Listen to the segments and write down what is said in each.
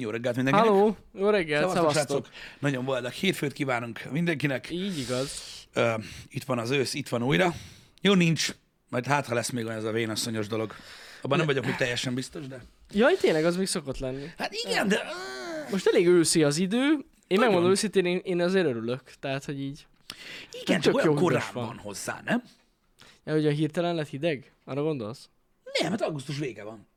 Jó reggelt mindenkinek. Halló, jó reggelt, Szevasztok, szevasztok. srácok. Nagyon boldog hétfőt kívánunk mindenkinek. Így igaz. Ö, itt van az ősz, itt van újra. Jó, nincs. Majd hát, ha lesz még olyan ez a vénasszonyos dolog. Abban nem vagyok még teljesen biztos, de... Jaj, tényleg az még szokott lenni. Hát igen, de... Most elég őszi az idő. Én Nagyon. megmondom őszintén, én, én azért örülök. Tehát, hogy így. Igen, csak tök jó olyan van. van. hozzá, nem? Ja, hogy a hirtelen lett hideg? Arra gondolsz? Nem, hát augusztus vége van.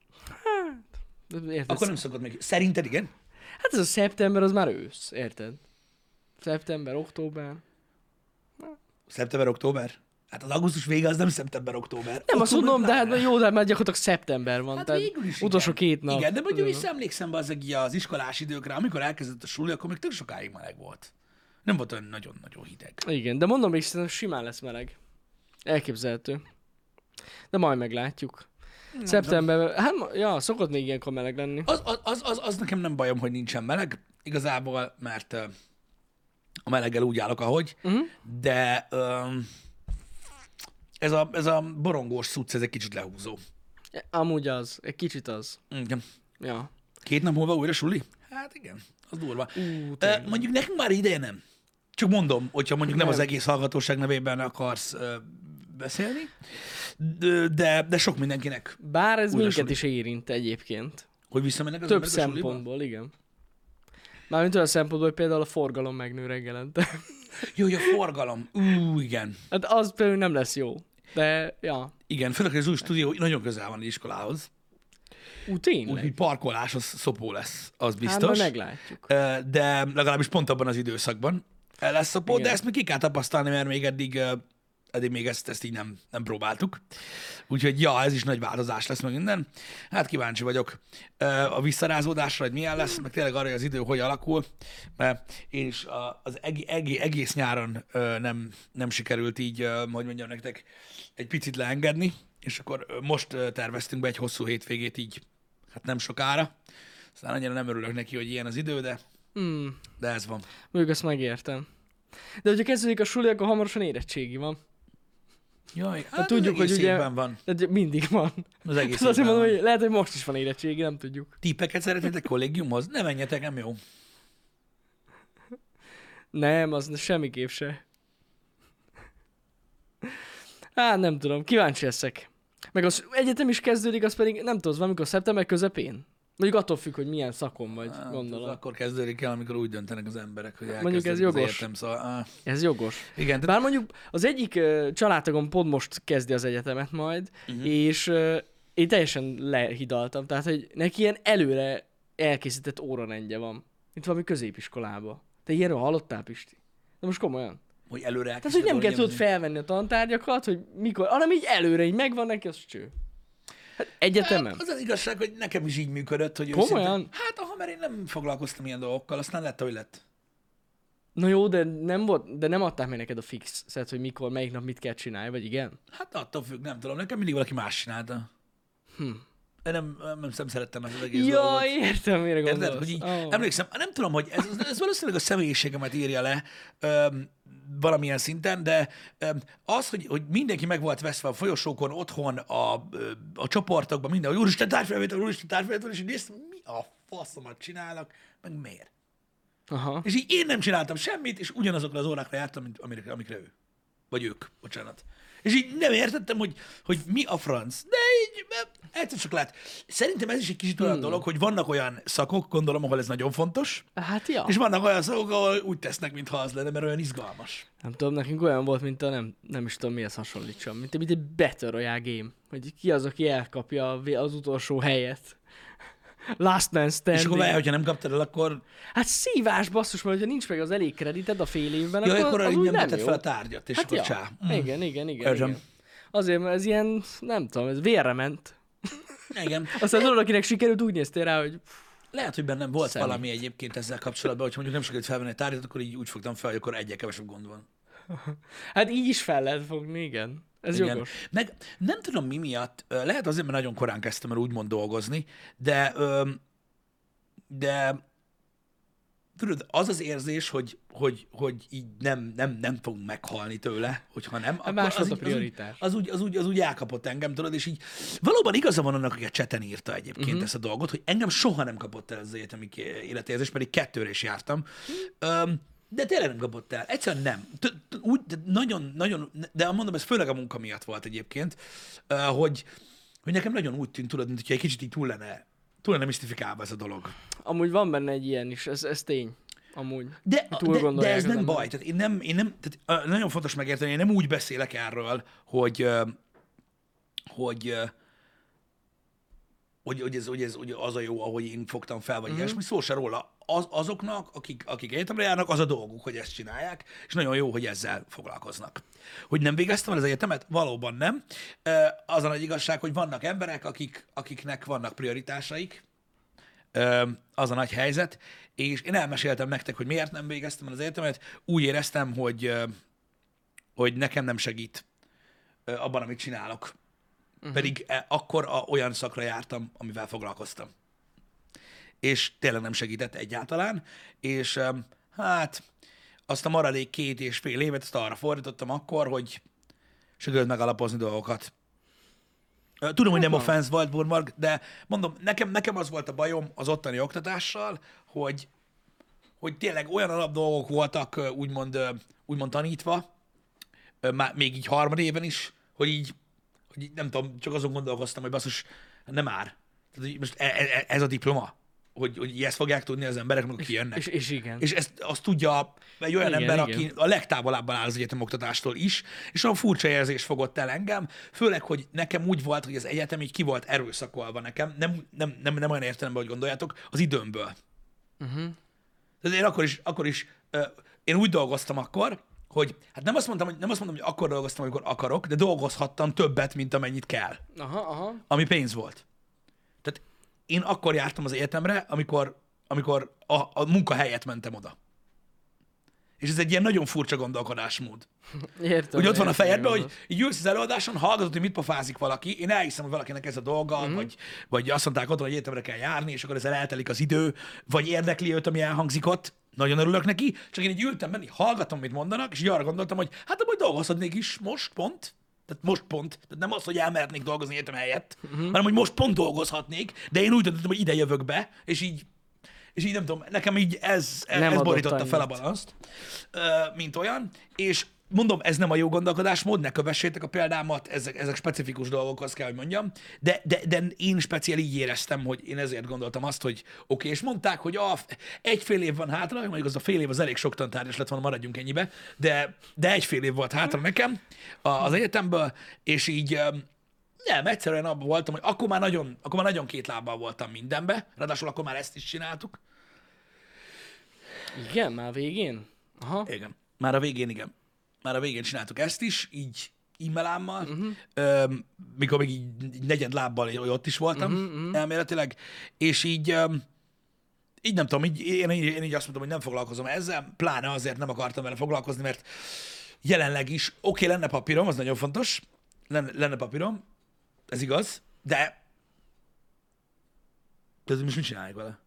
Érted? Akkor nem szokott még... Szerinted igen? Hát ez a szeptember, az már ősz, érted? Szeptember, október. Szeptember, október? Hát az augusztus vége az nem szeptember, október. Nem azt Október mondom, de hát jó, de hát már gyakorlatilag szeptember van. Hát tehát végül is utolsó igen. két nap. Igen, de mondjuk visszaemlékszem be az, az iskolás időkre, amikor elkezdett a suli, akkor még tök sokáig meleg volt. Nem volt olyan nagyon-nagyon hideg. Igen, de mondom még szerintem simán lesz meleg. Elképzelhető. De majd meglátjuk. Szeptemberben, hát ja, szokott még ilyenkor meleg lenni. Az, az, az, az, az nekem nem bajom, hogy nincsen meleg, igazából, mert ö, a meleggel úgy állok, ahogy, Uh-huh. de öm, ez, a, ez a borongós szuc, ez egy kicsit lehúzó. Amúgy az, egy kicsit az. Igen. Ja. Két nap múlva újra suli? Hát igen, az durva. Ú, tényleg. mondjuk nekünk már ideje nem. Csak mondom, hogyha mondjuk nem, Nem. az egész hallgatóság nevében akarsz ö, beszélni, de, de, de sok mindenkinek, Bár ez minket suli. is érint egyébként. hogy visszamennek az Több szempontból, igen. Mármint olyan szempontból, hogy például a forgalom megnő reggelente. Jó, hogy a forgalom. Ú, igen. hát az például nem lesz jó. De, ja. Igen, főleg, az új stúdió nagyon közel van az iskolához. Ú, tényleg. Úgyhogy parkolás az szopó lesz, az Hát biztos. majd meglátjuk. De legalábbis pont abban az időszakban lesz szopó, de Igen. ezt még ki kell tapasztalni, mert még eddig, eddig még ezt, ezt így nem, nem próbáltuk. Úgyhogy ja, ez is nagy változás lesz meg minden. Hát kíváncsi vagyok a visszarázódásra, hogy milyen lesz, meg tényleg arra, hogy az idő hogy alakul, mert én is az egész, egész, egész nyáron nem, nem sikerült így, hogy mondjam nektek, egy picit leengedni, és akkor most terveztünk be egy hosszú hétvégét így, hát nem sokára. Aztán annyira nem örülök neki, hogy ilyen az idő, de, Hmm, de ez van. mondjuk ezt megértem. De hogyha kezdődik a suli, akkor hamarosan érettségi van. Jaj, hát tudjuk, az egész hogy ugye- van. Tehát mindig van. Az egész azért évben mondom, hogy lehet, hogy most is van érettségi, nem tudjuk. Típeket szeretnétek kollégiumhoz? Ne menjetek, nem jó. Nem, az semmiképp se. Hát nem tudom, kíváncsi leszek. Meg az egyetem is kezdődik, az pedig nem tudom, valamikor szeptember közepén? Mondjuk attól függ, hogy milyen szakon vagy, Hát, gondolom. akkor kezdődik el, amikor úgy döntenek az emberek, hogy Mondjuk ez jogos. Egyetem, szóval, ah, Ez jogos. igen, de Bár mondjuk az egyik ö, családtagom pont most kezdi az egyetemet majd, uh-huh. és ö, én teljesen lehidaltam. Tehát, hogy neki ilyen előre elkészített órarendje van. Mint valami középiskolába. Te ilyenről hallottál, Pisti? De most komolyan. hogy előre Tehát, hogy nem kell tudod felvenni a tantárgyakat, hogy mikor, hanem így előre, így megvan neki, az cső. Hát egyetemen. Hát, az az igazság, hogy nekem is így működött, hogy Komolyan? őszintén- Hát, aha, mert én nem foglalkoztam ilyen dolgokkal, aztán lett, hogy lett. Na jó, de nem, volt, de nem adták meg neked a fixet, hogy mikor, melyik nap mit kell csinálni, vagy igen? Hát attól függ, nem tudom, nekem mindig valaki más csinálta. Hm. Én nem, nem, nem szerettem ezt az egész dolgot. Jaj, értem, mire gondolsz. Érted, hogy így, Ó. emlékszem, nem tudom, hogy ez, ez valószínűleg a személyiségemet írja le öm, valamilyen szinten, de az, hogy, hogy mindenki meg volt veszve a folyosókon, otthon, a, a csoportokban, minden, hogy úristen tárfelvétel, úristen tárfelvétel, és így néztem, mi a faszomat csinálnak, meg miért. Aha. És így én nem csináltam semmit, és ugyanazokra az órákra jártam, mint amikre, amikre ő. Vagy ők, bocsánat. És így nem értettem, hogy, hogy mi a franc. De így ö, egyszer csak lát. Szerintem ez is egy kicsit olyan Hmm. dolog, hogy vannak olyan szakok, gondolom, ahol ez nagyon fontos, Hát ja. és vannak olyan szakok, ahol úgy tesznek, mintha az lenne, mert olyan izgalmas. Nem tudom, nekünk olyan volt, mint a nem, nem is tudom mihez hasonlítsam, mint, mint egy Battle Royale game, hogy ki az, aki elkapja az utolsó helyet. Last man És standing. akkor várj, hogyha nem kaptad el, akkor, Hát szívás basszus, mert ha nincs meg az elég kredited a fél évben, ja, akkor, akkor az úgy nem nem jó. fel a tárgyat, és hát akkor ja. csá. Mm. Igen, igen, igen, igen. Azért, mert ez ilyen, nem tudom, ez vérre ment. Igen. Aztán tudod, akinek sikerült, úgy néztél rá, hogy Lehet, hogy bennem volt Szemét. valami egyébként ezzel kapcsolatban, hogy mondjuk nem sikerült felvenni a tárgyat, akkor így úgy fogtam fel, hogy akkor egyel kevesebb gond van. hát így is fel lehet fogni, igen. Ez Igen. jogos. Meg nem tudom mi miatt, lehet azért, mert nagyon korán kezdtem el úgymond dolgozni, de, de tudod, az az érzés, hogy, hogy, hogy így nem, nem, nem fogunk meghalni tőle, hogyha nem, akkor más az, volt a így- az, úgy, prioritás. az, úgy, az, úgy, az úgy elkapott engem, tudod, és így valóban igaza van annak, aki a cseten írta egyébként uh-huh. ezt a dolgot, hogy engem soha nem kapott el az egyetemi életérzés, pedig kettőre is jártam. Um, de tényleg nem kapott el. Egyszerűen nem. Úgy, de nagyon, nagyon, de mondom, ez főleg a munka miatt volt egyébként, hogy, hogy nekem nagyon úgy tűnt, tudod, mint hogyha egy kicsit így túl lenne, túl lenne misztifikálva ez a dolog. Amúgy van benne egy ilyen is, ez, ez tény. Amúgy. De, túl de, de ez nem baj. Tehát én nem, én nem tehát, nagyon fontos megérteni, én nem úgy beszélek erről, hogy, hogy, hogy, hogy, ez, hogy, ez, hogy az a jó, ahogy én fogtam fel, vagy mm-hmm. ilyesmi, szó se róla. Az, azoknak, akik, akik egyetemre járnak, az a dolguk, hogy ezt csinálják, és nagyon jó, hogy ezzel foglalkoznak. Hogy nem végeztem el az egyetemet? Valóban nem. Az a nagy igazság, hogy vannak emberek, akik, akiknek vannak prioritásaik, az a nagy helyzet, és én elmeséltem nektek, hogy miért nem végeztem el az egyetemet. Úgy éreztem, hogy, hogy nekem nem segít abban, amit csinálok. Uh-huh. Pedig e, akkor a, olyan szakra jártam, amivel foglalkoztam. És tényleg nem segített egyáltalán, és hát azt a maradék két és fél évet azt arra fordítottam akkor, hogy sikerült megalapozni dolgokat. Tudom, hogy nem offense volt, Burmark, de mondom, nekem, nekem az volt a bajom az ottani oktatással, hogy, hogy tényleg olyan alapdolgok voltak ö, úgymond, úgymond tanítva, már még így harmadéven is, hogy így, hogy így nem tudom, csak azon gondolkoztam, hogy basszus, nem már. Tehát, hogy most e- e- ez a diploma, hogy, hogy ezt fogják tudni az emberek, amikor kijönnek. És, és igen. És ezt azt tudja egy olyan Igen, ember, igen. aki a legtávolabban áll az egyetem oktatástól is, és olyan furcsa érzés fogott el engem, főleg, hogy nekem úgy volt, hogy az egyetem így ki volt erőszakolva nekem, nem, nem, nem, nem olyan értelemben, hogy gondoljátok, az időmből. Uh-huh. Tehát én akkor is, akkor is ö, én úgy dolgoztam akkor, hogy hát nem azt mondtam, hogy, nem azt mondom, hogy akkor dolgoztam, amikor akarok, de dolgozhattam többet, mint amennyit kell, Aha, aha. ami pénz volt. Én akkor jártam az egyetemre, amikor, amikor a, a munkahelyet mentem oda. És ez egy ilyen nagyon furcsa gondolkodásmód. Értem. Hogy ott van a fejedben, hogy így ülsz az előadáson, hallgatod, hogy mit pofázik valaki, én elhiszem, hogy valakinek ez a dolga, mm-hmm. vagy, vagy azt mondták otthon, hogy egyetemre kell járni, és akkor ezzel eltelik az idő, vagy érdekli őt, ami elhangzik ott, nagyon örülök neki, csak én így ültem benni, hallgatom, mit mondanak, és így arra gondoltam, hogy hát amúgy dolgozhatnék is most, pont. Tehát most pont. Tehát nem az, hogy elmehetnék dolgozni egyetem helyett, uh-huh. hanem hogy most pont dolgozhatnék, de én úgy döntöttem, hogy ide jövök be, és így és így nem tudom, nekem így ez, Nem ez borította fel a balanszt, mint olyan, és mondom, ez nem a jó gondolkodásmód, ne kövessétek a példámat, ezek, ezek specifikus dolgok, azt kell, hogy mondjam, de, de, de én speciál így éreztem, hogy én ezért gondoltam azt, hogy oké, okay, és mondták, hogy ah, egy fél év van hátra, mondjuk az a fél év az elég sok tantárgyas lett volna, maradjunk ennyibe, de, de egy fél év volt hátra nekem a- az egyetemből, és így nem, egyszerűen abban voltam, hogy akkor már nagyon, akkor már nagyon két lábbal voltam mindenbe, ráadásul akkor már ezt is csináltuk. Igen, már végén? Aha. Igen. Már a végén, igen. Már a végén csináltuk ezt is, így e-mailámmal, uh-huh. öm, mikor még így negyed lábbal ott is voltam uh-huh, uh-huh. elméletileg, és így, öm, így nem tudom, így, én, én, én így azt mondtam, hogy nem foglalkozom ezzel, pláne azért nem akartam vele foglalkozni, mert jelenleg is, oké, okay, lenne papírom, az nagyon fontos, lenne, lenne papírom, ez igaz, de de most mit csináljuk vele?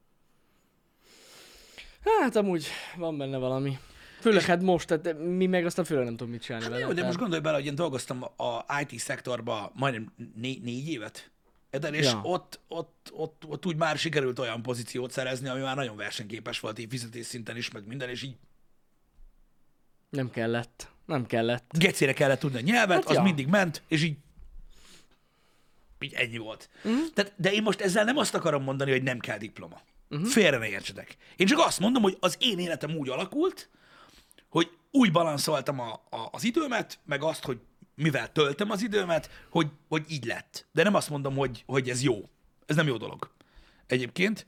Hát amúgy van benne valami. Főleg hát most, tehát mi meg aztán főleg nem tudom mit csinálni Hát vele. jó, de tehát- most gondolj bele, hogy én dolgoztam a IT szektorba majdnem négy, négy évet, Eden, és Ja. ott, ott, ott, ott, úgy már sikerült olyan pozíciót szerezni, ami már nagyon versenyképes volt, így fizetés szinten is, meg minden, és így Nem kellett. Nem kellett. gecére kellett tudni a nyelvet, hát az ja. mindig ment, és így így ennyi volt. Uh-huh. Tehát, de én most ezzel nem azt akarom mondani, hogy nem kell diploma. Uh-huh. Félre ne értsetek. Én csak azt mondom, hogy az én életem úgy alakult, hogy úgy balanszoltam a, a, az időmet, meg azt, hogy mivel töltöm az időmet, hogy, hogy így lett. De nem azt mondom, hogy, hogy ez jó. Ez nem jó dolog. Egyébként,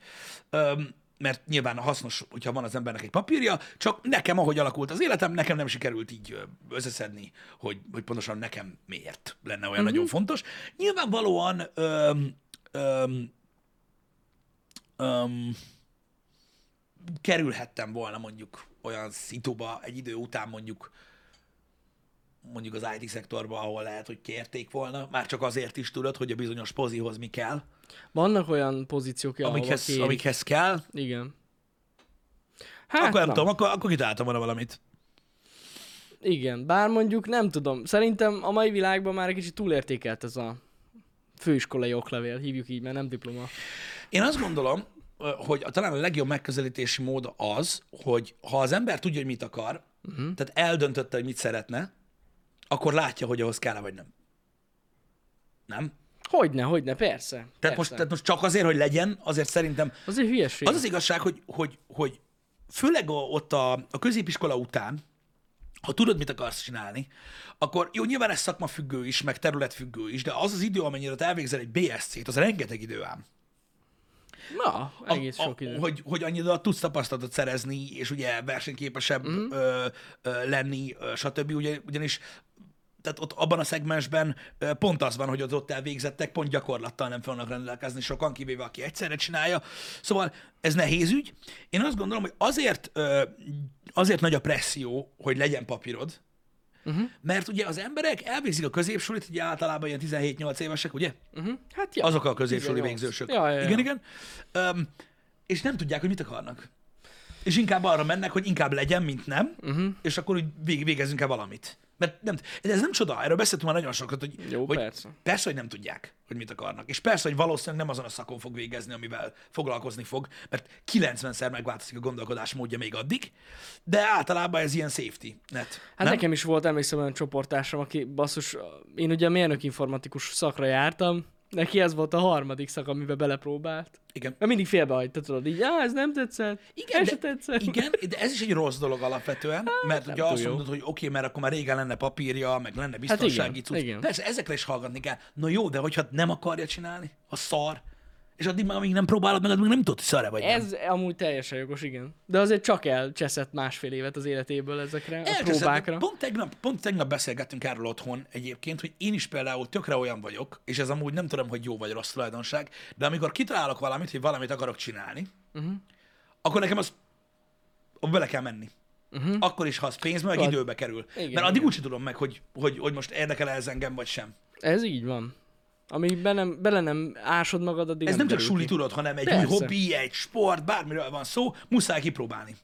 öm, mert nyilván hasznos, hogyha van az embernek egy papírja, csak nekem, ahogy alakult az életem, nekem nem sikerült így összeszedni, hogy, hogy pontosan nekem miért lenne olyan uh-huh. nagyon fontos. Nyilvánvalóan öm, öm, öm, kerülhettem volna mondjuk olyan szituba egy idő után mondjuk mondjuk az IT szektorba, ahol lehet, hogy kérték volna, már csak azért is tudod, hogy a bizonyos pozihoz mi kell, Vannak olyan pozíciók, amikhez, amikhez kell. Igen. Hát akkor nem na. tudom, akkor, akkor kitaláltam volna valamit. Igen, bár mondjuk nem tudom. Szerintem a mai világban már egy kicsit túlértékelt ez a főiskolai oklevél, hívjuk így, mert nem diploma. Én azt gondolom, hogy a, talán a legjobb megközelítési mód az, hogy ha az ember tudja, hogy mit akar, uh-huh. tehát eldöntötte, hogy mit szeretne, akkor látja, hogy ahhoz kell vagy nem. Nem? Hogyne, hogyne, persze. Tehát persze. most, tehát most csak azért, hogy legyen, azért szerintem Az egy hülyeség. az az igazság, hogy, hogy, hogy főleg ott a, a középiskola után, ha tudod, mit akarsz csinálni, akkor jó, nyilván ez szakmafüggő is, meg területfüggő is, de az az idő, amennyire elvégzel egy BSC-t, az rengeteg idő ám. Na, egész a, sok idő. Hogy, hogy annyira tudsz tapasztalatot szerezni, és ugye versenyképesebb mm. ö, ö, lenni, ö, stb. Ugye, ugyanis tehát ott abban a szegmensben pont az van, hogy az ott elvégzettek pont gyakorlattal nem fognak rendelkezni sokan, kivéve aki egyszerre csinálja. Szóval ez nehéz ügy. Én azt gondolom, hogy azért, azért nagy a presszió, hogy legyen papírod, uh-huh. mert ugye az emberek elvégzik a középsulit, ugye általában ilyen 17-8 évesek, ugye? Uh-huh. Hát ja. Azok a középsuli 18. végzősök. Ja, ja, ja. Igen, igen. Um, és nem tudják, hogy mit akarnak. És inkább arra mennek, hogy inkább legyen, mint nem, uh-huh. és akkor úgy vég, végezzünk el valamit. Mert nem, ez nem csoda, erről beszéltünk már nagyon sokat, hogy, Jó, hogy persze. persze, hogy nem tudják, hogy mit akarnak. És persze, hogy valószínűleg nem azon a szakon fog végezni, amivel foglalkozni fog, mert 90-szer megváltozik a gondolkodás módja még addig, de általában ez ilyen safety net. Hát nem? nekem is volt, emlékszem olyan csoportársam, aki basszus, én ugye a mérnök informatikus szakra jártam, neki ez volt a harmadik szak, amiben belepróbált. Igen. Mert mindig félbehagyta, tudod, így, á, ez nem tetszett, Igen, ez de, tetszett. igen, de ez is egy rossz dolog alapvetően, mert ugye azt jó. mondod, hogy oké, okay, mert akkor már régen lenne papírja, meg lenne biztonsági igen, cucc. igen. Persze, ezekre is hallgatni kell. No jó, de hogyha nem akarja csinálni, a szar, és addig már, amíg nem próbálod meg, addig nem tudod, hogy szar vagy nem. Ez amúgy teljesen jogos, igen. De azért csak elcseszett másfél évet az életéből ezekre, a próbákra. Pont tegnap, pont tegnap beszélgettünk erről otthon egyébként, hogy én is például tökre olyan vagyok, és ez amúgy nem tudom, hogy jó vagy rossz tulajdonság, de amikor kitalálok valamit, hogy valamit akarok csinálni, uh-huh. akkor nekem az bele kell menni. Uh-huh. Akkor is, ha az pénzbe, meg Tudod, időbe kerül. igen, Mert addig igen. úgyse tudom meg, hogy, hogy, hogy most érdekel ez engem, vagy sem. Ez így van. Amíg be nem, bele nem ásod magad, addig Ez nem csak suli, tudod, hanem egy Persze. új hobbi, egy sport, bármiről van szó, muszáj kipróbálni.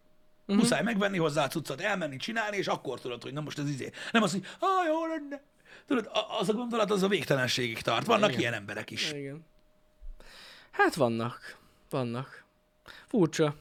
Uh-huh. Muszáj megvenni hozzá a cuccot, elmenni, csinálni, és akkor tudod, hogy na most ez izé. Nem az, hogy ah, jó lenne. Tudod, az a gondolat az a végtelenségig tart. Vannak Igen. ilyen emberek is. Igen. Hát vannak. Vannak. Furcsa.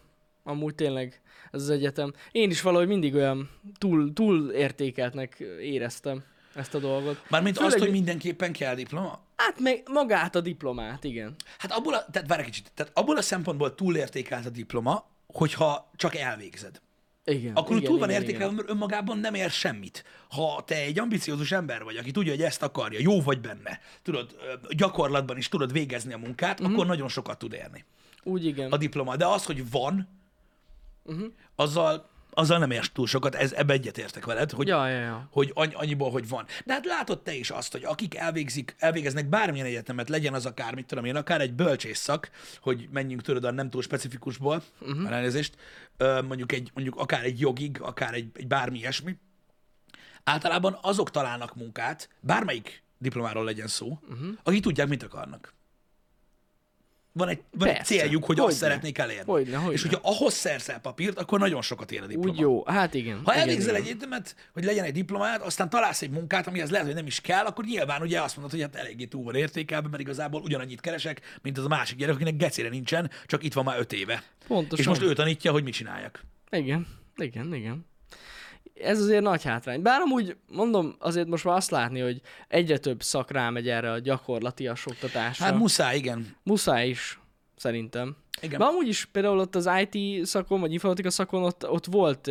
Amúgy tényleg ez az egyetem. Én is valahogy mindig olyan túl, túl értékeltnek éreztem ezt a dolgot. Mármint Főleg, azt, hogy mindenképpen kell diploma. Hát meg magát a diplomát, igen. Hát abból a, tehát várj egy kicsit, tehát abból a szempontból túlértékelt a diploma, hogyha csak elvégzed. Igen. Akkor igen, túl van értékelve, mert önmagában nem ér semmit. Ha te egy ambiciózus ember vagy, aki tudja, hogy ezt akarja, jó vagy benne, tudod, gyakorlatban is tudod végezni a munkát, uh-huh. akkor nagyon sokat tud érni Úgy igen. a diploma. De az, hogy van, uh-huh. azzal, azzal nem érsz túl sokat, ez, ebbe egyetértek veled, hogy, Ja, ja, ja. hogy annyi, annyiból, hogy van. De hát látod te is azt, hogy akik elvégzik, elvégeznek bármilyen egyetemet, legyen az akár, mit tudom én, akár egy bölcsészszak, hogy menjünk tudod a nem túl specifikusból, uh-huh. elnézést, mondjuk, egy, mondjuk akár egy jogig, akár egy, egy bármi ilyesmi, általában azok találnak munkát, bármelyik diplomáról legyen szó, uh-huh. akik tudják, mit akarnak. Van egy, van egy céljuk, hogy Hogyne. azt szeretnék elérni. Hogyne, hogyne. És hogyha ahhoz szerszel papírt, akkor nagyon sokat ér a diploma. Úgy jó. Hát igen. Ha igen, elvégzel igen. egy egyetemet, hogy legyen egy diplomád, aztán találsz egy munkát, amihez lehet, hogy nem is kell, akkor nyilván ugye azt mondod, hogy hát eléggé túl van értékelve, mert igazából ugyanannyit keresek, mint az a másik gyerek, akinek gecére nincsen, csak itt van már öt éve. Pontosan. És most ő tanítja, hogy mit csináljak. Igen, igen, igen. Ez azért nagy hátrány. Bár amúgy, mondom, azért most már azt látni, hogy egyre több szak rámegy erre a gyakorlatias oktatásra. Hát muszáj, igen. Muszáj is, szerintem. Igen. De amúgy is például ott az IT szakon, vagy informatika szakon ott, ott volt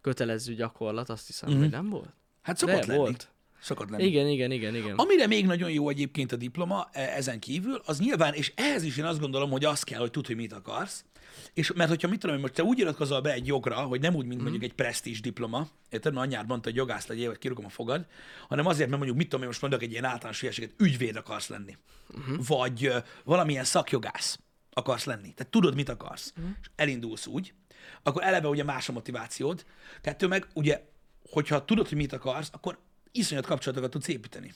kötelező gyakorlat, azt hiszem, Mhm. hogy nem volt? Hát szokott De lenni. volt. Szokott lenni. Igen, igen, igen, igen. Amire még nagyon jó egyébként a diploma e- ezen kívül, az nyilván, és ehhez is én azt gondolom, hogy az kell, hogy tudd, hogy mit akarsz. És mert hogyha mit tudom, hogy most te úgy iratkozol be egy jogra, hogy nem úgy, mint mondjuk egy presztízs diploma, érted, mert anyád mondta, hogy jogász legyél, vagy kirúgom a fogad, hanem azért, mert mondjuk mit tudom, én most mondok egy ilyen általános hülyeséget, ügyvéd akarsz lenni. Uh-huh. Vagy ö, valamilyen szakjogász akarsz lenni. Tehát tudod, mit akarsz. Uh-huh. És elindulsz úgy, akkor eleve ugye más a motivációd. Kettő meg, ugye, hogyha tudod, hogy mit akarsz, akkor iszonyat kapcsolatokat tudsz építeni.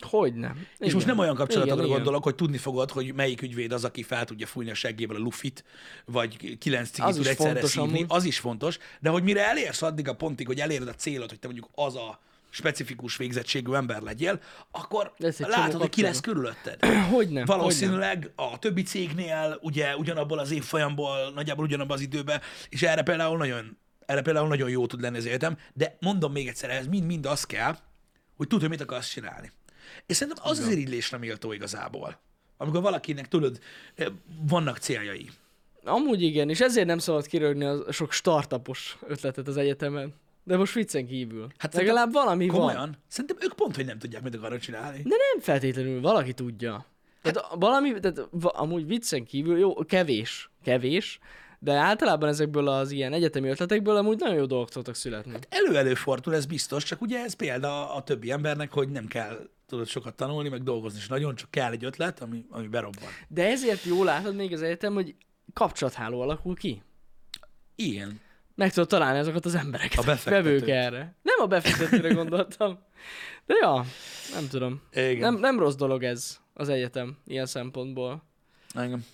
Hogyne. És most nem olyan kapcsolatokra igen, igen. gondolok, hogy tudni fogod, hogy melyik ügyvéd az, aki fel tudja fújni a seggével a lufit, vagy kilenc cigit tud egyszerre szívni. amúgy. Az is fontos, de hogy mire elérsz addig a pontig, hogy eléred a célot, hogy te mondjuk az a specifikus végzettségű ember legyél, akkor látod, hogy ki lesz körülötted. Hogyne. Valószínűleg a többi cégnél, ugye ugyanabból az évfolyamból, nagyjából ugyanabban az időben, és erre például nagyon, erre például nagyon jó tud lenni az életem, de mondom még egyszer, ez mind-mind az kell, hogy tudod, hogy mit akarsz csinálni. És szerintem az az irigylésre méltó igazából. Amikor valakinek, tudod, eh, vannak céljai. Amúgy igen, és ezért nem szabad kirögni a sok startupos ötletet az egyetemen. De most viccen kívül. Hát Legalább valami Komolyan? van. Szerintem ők pont, hogy nem tudják, mit akarnak csinálni. De nem feltétlenül, valaki tudja. Tehát Hát- valami, tehát amúgy viccen kívül, jó, kevés, kevés, de általában ezekből az ilyen egyetemi ötletekből amúgy nagyon jó dolgok szoktak születni. Hát, Elő-elő fordul, ez biztos, csak ugye ez példa a többi embernek, hogy nem kell tudod sokat tanulni, meg dolgozni is nagyon, csak kell egy ötlet, ami, ami berobban. de ezért jó látod még az egyetem, hogy kapcsolatháló alakul ki. Igen. Meg tudod találni azokat az embereket, A befektetőt. vevők erre. Nem a befektetőre gondoltam. De ja, nem tudom. Igen. Nem, nem rossz dolog ez az egyetem ilyen szempontból. Engem.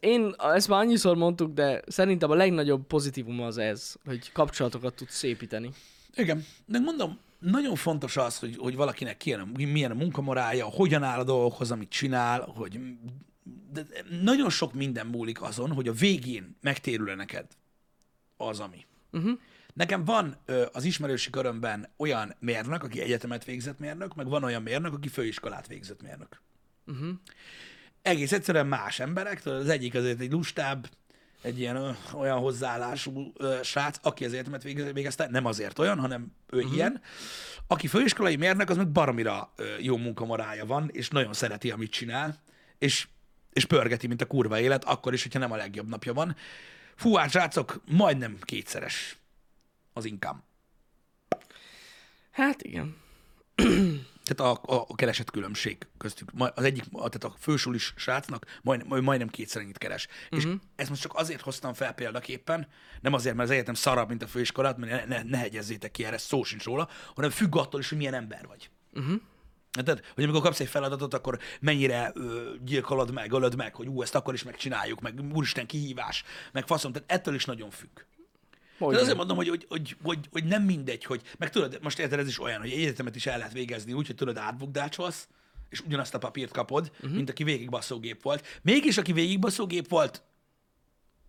Én ezt már annyiszor mondtuk, de szerintem a legnagyobb pozitívum az ez, hogy kapcsolatokat tudsz építeni. Igen. De mondom, nagyon fontos az, hogy, hogy valakinek ki a, milyen a munkamorálja, hogyan áll a dolgokhoz, amit csinál, hogy de nagyon sok minden múlik azon, hogy a végén megtérül-e neked az, ami. Uh-huh. Nekem van ö, az ismerősi körömben olyan mérnök, aki egyetemet végzett mérnök, meg van olyan mérnök, aki főiskolát végzett mérnök. Uh-huh. Egész egyszerűen más emberek, az egyik azért egy lustább, egy ilyen ö, olyan hozzáállású ö, srác, aki az egyetemet végez- végezte, nem azért olyan, hanem ő uh-huh. ilyen. Aki főiskolai mérnök, az meg baromira ö, jó munkamorálja van, és nagyon szereti, amit csinál, és, és pörgeti, mint a kurva élet, akkor is, hogyha nem a legjobb napja van. Fú, hát srácok, majdnem kétszeres az income. Hát igen. Tehát a, a, a keresett különbség köztük. Az egyik, tehát a fősulis srácnak majdnem, majdnem kétszer ennyit keres. Uh-huh. És ezt most csak azért hoztam fel példaképpen, nem azért, mert az egyetem szarabb, mint a főiskolát, mert ne, ne, ne hegyezzétek ki erre, szó sincs róla, hanem függ attól is, hogy milyen ember vagy. Uh-huh. Tehát, hogy amikor kapsz egy feladatot, akkor mennyire ö, gyilkolod meg, ölöd meg, hogy ú, ezt akkor is megcsináljuk, meg úristen kihívás, meg faszom, tehát ettől is nagyon függ. De azért mondom, hogy, hogy, hogy, hogy, hogy nem mindegy, hogy, meg tudod, most érted, ez is olyan, hogy egy egyetemet is el lehet végezni úgy, hogy tudod, átbukdácsolsz, és ugyanazt a papírt kapod, uh-huh. mint aki végigbaszógép volt. Mégis, aki végigbaszógép volt,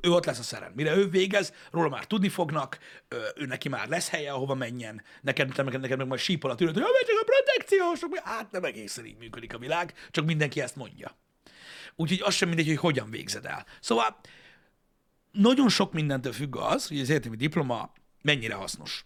ő ott lesz a szeren. Mire ő végez, róla már tudni fognak, ő neki már lesz helye, ahova menjen. Neked, neked, neked, meg majd sípol a tűrőt, hogy "Ja, csak a protekciósok, hát nem egészen így működik a világ, csak mindenki ezt mondja. Úgyhogy az sem mindegy, hogy hogyan végzed el. Szóval nagyon sok mindentől függ az, hogy az egyetemi diploma mennyire hasznos.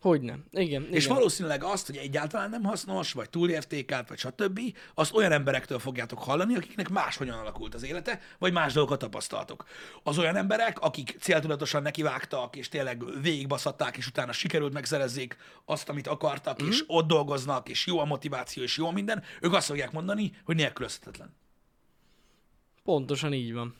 Hogy nem? Igen, igen. És valószínűleg azt, hogy egyáltalán nem hasznos, vagy túlértékelt, vagy stb., azt olyan emberektől fogjátok hallani, akiknek máshogyan alakult az élete, vagy más dolgokat tapasztaltok. Az olyan emberek, akik céltudatosan nekivágtak, és tényleg végigbaszatták, és utána sikerült megszerezzék azt, amit akartak, mm. és ott dolgoznak, és jó a motiváció, és jó minden, ők azt fogják mondani, hogy nélkülözhetetlen. Pontosan így van.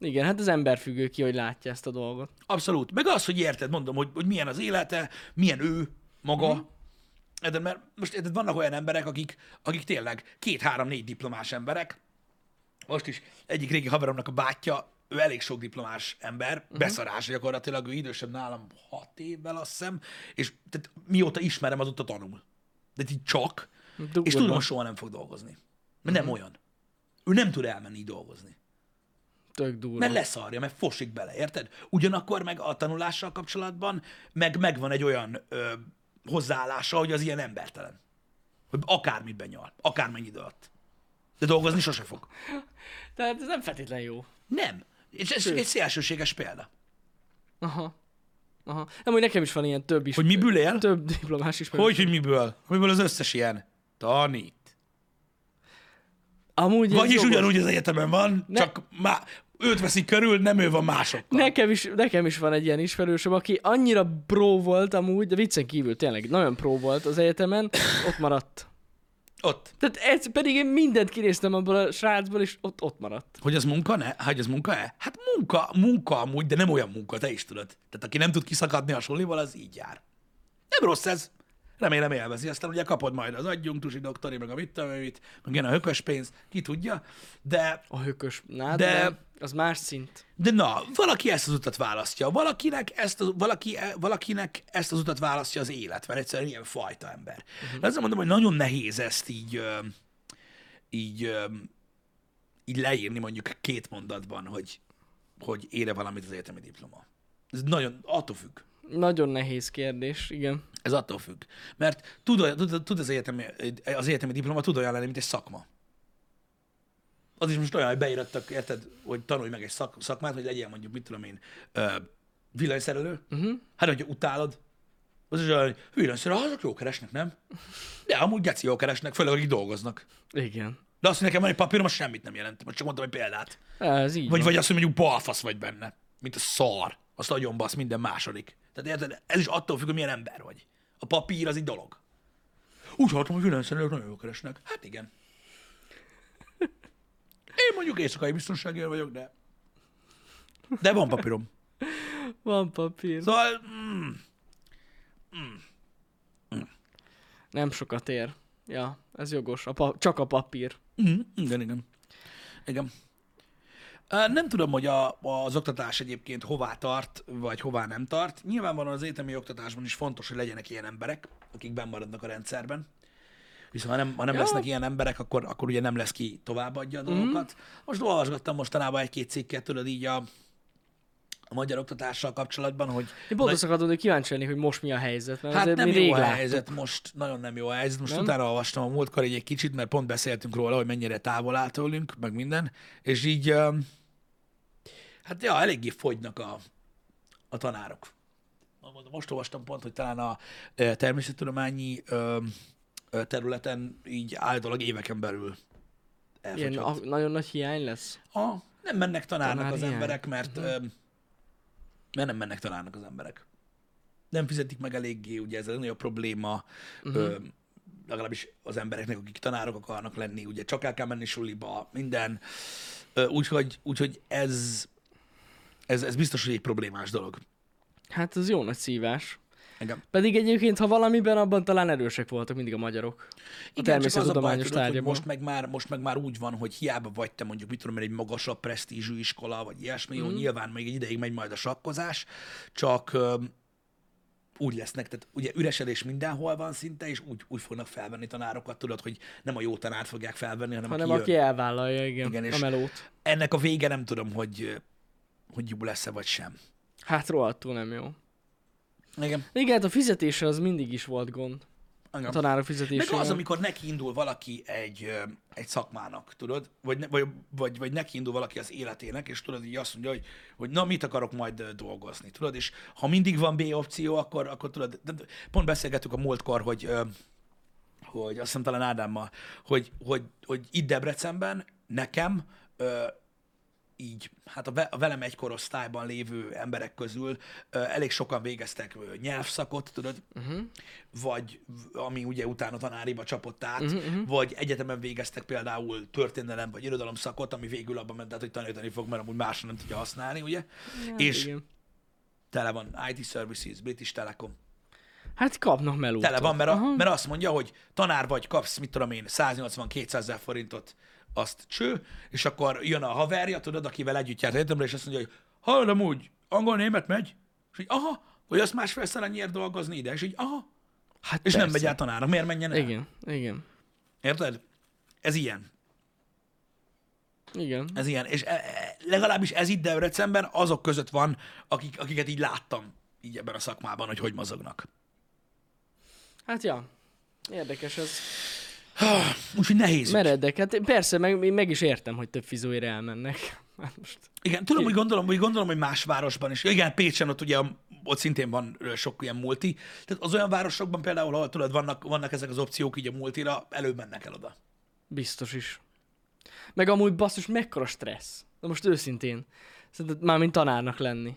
Igen, hát az ember függő ki, hogy látja ezt a dolgot. Abszolút. Meg az, hogy érted, mondom, hogy, hogy milyen az élete, milyen ő maga. Mm. Érted, mert most érted, vannak olyan emberek, akik, akik tényleg két-három-négy diplomás emberek. Most is egyik régi haveromnak a bátyja, ő elég sok diplomás ember, uh-huh. beszarás gyakorlatilag, ő idősebb nálam hat évvel, azt hiszem, és tehát, mióta ismerem, azóta tanul. De így csak, Dugod és tudom, hogy soha nem fog dolgozni. Mert nem olyan. Ő nem tud elmenni dolgozni. Tök durva. Mert leszarja, mert fosik bele, érted? Ugyanakkor meg a tanulással kapcsolatban meg megvan egy olyan ö, hozzáállása, hogy az ilyen embertelen. Hogy akármit benyal, akármennyi idő alatt. De dolgozni sose fog. Tehát ez nem feltétlen jó. Nem. És ez egy szélsőséges példa. Aha. Aha. Nem, hogy nekem is van ilyen több is. Hogy miből él? Több diplomás is. Hogy, hogy miből? Miből az összes ilyen? Tanít. Amúgy Vagyis jogos. ugyanúgy az egyetemen van, Ne- csak má, őt veszik körül, nem ő van másokkal. Nekem is, nekem is van egy ilyen ismerősöm, aki annyira pro volt amúgy, de viccen kívül tényleg nagyon pro volt az egyetemen, ott maradt. Ott. Tehát ez, pedig én mindent kinéztem abból a srácból, és ott, ott maradt. Hogy az munka, ne? Hogy az munka-e? Hát munka, munka amúgy, de nem olyan munka, te is tudod. Tehát aki nem tud kiszakadni a solival, az így jár. Nem rossz ez. Remélem élvezi. Aztán ugye kapod majd az adjunktusi doktori, meg a mit tudom mit, meg a hökös pénz, ki tudja. De, A hökös nád, De- de... az más szint. de na, valaki ezt az utat választja. Valakinek ezt, az, valaki, valakinek ezt az utat választja az élet, mert egyszerűen ilyen fajta ember. Uh-huh. De azt mondom, hogy nagyon nehéz ezt így, így, így leírni mondjuk két mondatban, hogy, hogy ére valamit az egyetemi diploma. Ez nagyon, attól függ. Nagyon nehéz kérdés, igen. Ez attól függ. Mert tud, tud, tud az, egyetemi, az egyetemi diploma tud olyan lenni, mint egy szakma. Az is most olyan, hogy beírattak, érted, hogy tanulj meg egy szak, szakmát, hogy legyél mondjuk, mit tudom én, villanyszerelő. Uh-huh. Hát, hogyha utálod, az is olyan, hogy villanyszerelő, azok jó keresnek, nem? De amúgy geci jó keresnek, főleg akik dolgoznak. Igen. De azt, hogy nekem van egy papírom, az semmit nem jelent. Most csak mondtam egy példát. Ez így Vagy, van. vagy azt, hogy mondjuk balfasz vagy benne, mint a szar. Azt nagyon basz minden második. Tehát érted, ez is attól függ, hogy milyen ember vagy. A papír az egy dolog. Úgy hallottam, hogy villanyszerelők nagyon jól keresnek. Hát igen. Én mondjuk éjszakai biztonságért vagyok, de... De van papírom. Van papír. Szóval... Mm, Nem sokat ér. Ja, ez jogos. A pa- csak a papír. mm, igen, igen. Igen. Nem tudom, hogy a, az oktatás egyébként hová tart, vagy hová nem tart. Nyilvánvalóan az egyetemi oktatásban is fontos, hogy legyenek ilyen emberek, akik benn maradnak a rendszerben. Viszont ha nem, ha nem Ja. lesznek ilyen emberek, akkor, akkor ugye nem lesz ki továbbadja a dolgokat. Most olvasgattam mostanában egy-két cikket, tudod így a, a magyar oktatással kapcsolatban, hogy Én azt akartam, hogy kíváncsi lennék, hogy most mi a helyzet. Mert Hát nem jó a helyzet most, nagyon nem jó a helyzet. Most Nem? utána olvastam a múltkor egy kicsit, mert pont beszéltünk róla, hogy mennyire távol áll tőlünk, meg minden, és így, hát ja, eléggé fogynak a, a tanárok. Most olvastam pont, hogy talán a természettudományi területen így általában éveken belül Ilyen elfogyott. a, nagyon nagy hiány lesz. A, nem mennek tanárnak Tanár az hiány. emberek, mert, uh-huh. mert nem mennek tanárnak az emberek. Nem fizetik meg eléggé, ugye ez a legnagyobb probléma, uh-huh. ö, legalábbis az embereknek, akik tanárok akarnak lenni, ugye csak el kell menni suliba, minden. Úgyhogy, úgyhogy ez, ez, ez biztos, hogy egy problémás dolog. Hát ez jó nagy szívás. Igen. Pedig egyébként, ha valamiben, abban talán erősek voltak mindig a magyarok. A Igen, csak az a baj, tudod, hogy most meg, már, most meg már úgy van, hogy hiába vagy te mondjuk, mit tudom én, egy magasabb presztízsű iskola, vagy ilyesmi, Mhm. mm. jó, nyilván még egy ideig megy majd a sakkozás, csak ö, úgy lesznek, tehát ugye üresedés mindenhol van szinte, és úgy, úgy fognak felvenni tanárokat, tudod, hogy nem a jó tanárt fogják felvenni, hanem, Hanem aki, aki jön. elvállalja, igen, Igen, a melót. Ennek a vége nem tudom, hogy, hogy jó lesz-e vagy sem. Hát rohadtul nem jó. Igen. Igen, hát a fizetése az mindig is volt gond. A Igen. tanárok Meg fizetése. az, amikor neki indul valaki egy, egy szakmának, tudod? Vagy, vagy, vagy, vagy neki indul valaki az életének, és tudod, így azt mondja, hogy, hogy na, mit akarok majd dolgozni, tudod? És ha mindig van B opció, akkor, akkor tudod, de- pont beszélgettük a múltkor, hogy, hogy azt hiszem talán Ádámmal, hogy, hogy, hogy itt Debrecenben nekem így, hát a, ve- a velem egy korosztályban lévő emberek közül elég sokan végeztek nyelvszakot, tudod, uh-huh. vagy ami ugye utána tanáriba csapott át, uh-huh, uh-huh. vagy egyetemen végeztek például történelem vagy irodalom szakot, ami végül abban ment át, hogy tanítani fog, mert amúgy másra nem tudja használni, ugye? Hát és igen. tele van IT Services, British Telecom, Hát kapnak melót. tele van, mert, a, Aha. mert azt mondja, hogy tanár vagy, kapsz, mit tudom én, 180-200 ezer forintot, azt cső, és akkor jön a haverja, tudod, akivel együtt járt egyetemre, és azt mondja, hogy hallod, amúgy angol-német megy? És így, aha, hogy azt másfélszer annyiért dolgozni ide, és így, aha, Hát és nem persze. megy át tanárnak, miért menjen el? Igen, igen. Érted? Ez ilyen. Igen. Ez ilyen. És e- e- legalábbis ez itt Debrecenben azok között van, akik, akiket így láttam így ebben a szakmában, hogy hogy mozognak. Hát ja. Érdekes ez. Úgyhogy nehéz. Meredek. Hát persze, meg, meg is értem, hogy több fizóira elmennek. Hát most. Igen, tudom, hogy gondolom, hogy gondolom, hogy más városban is. Igen, Pécsen ott ugye ott szintén van sok ilyen multi. Tehát az olyan városokban például, ahol tudod, vannak, vannak ezek az opciók így a multira, előbb mennek el oda. Biztos is. Meg amúgy basszus, mekkora stressz. De most őszintén. Szerinted már mint tanárnak lenni.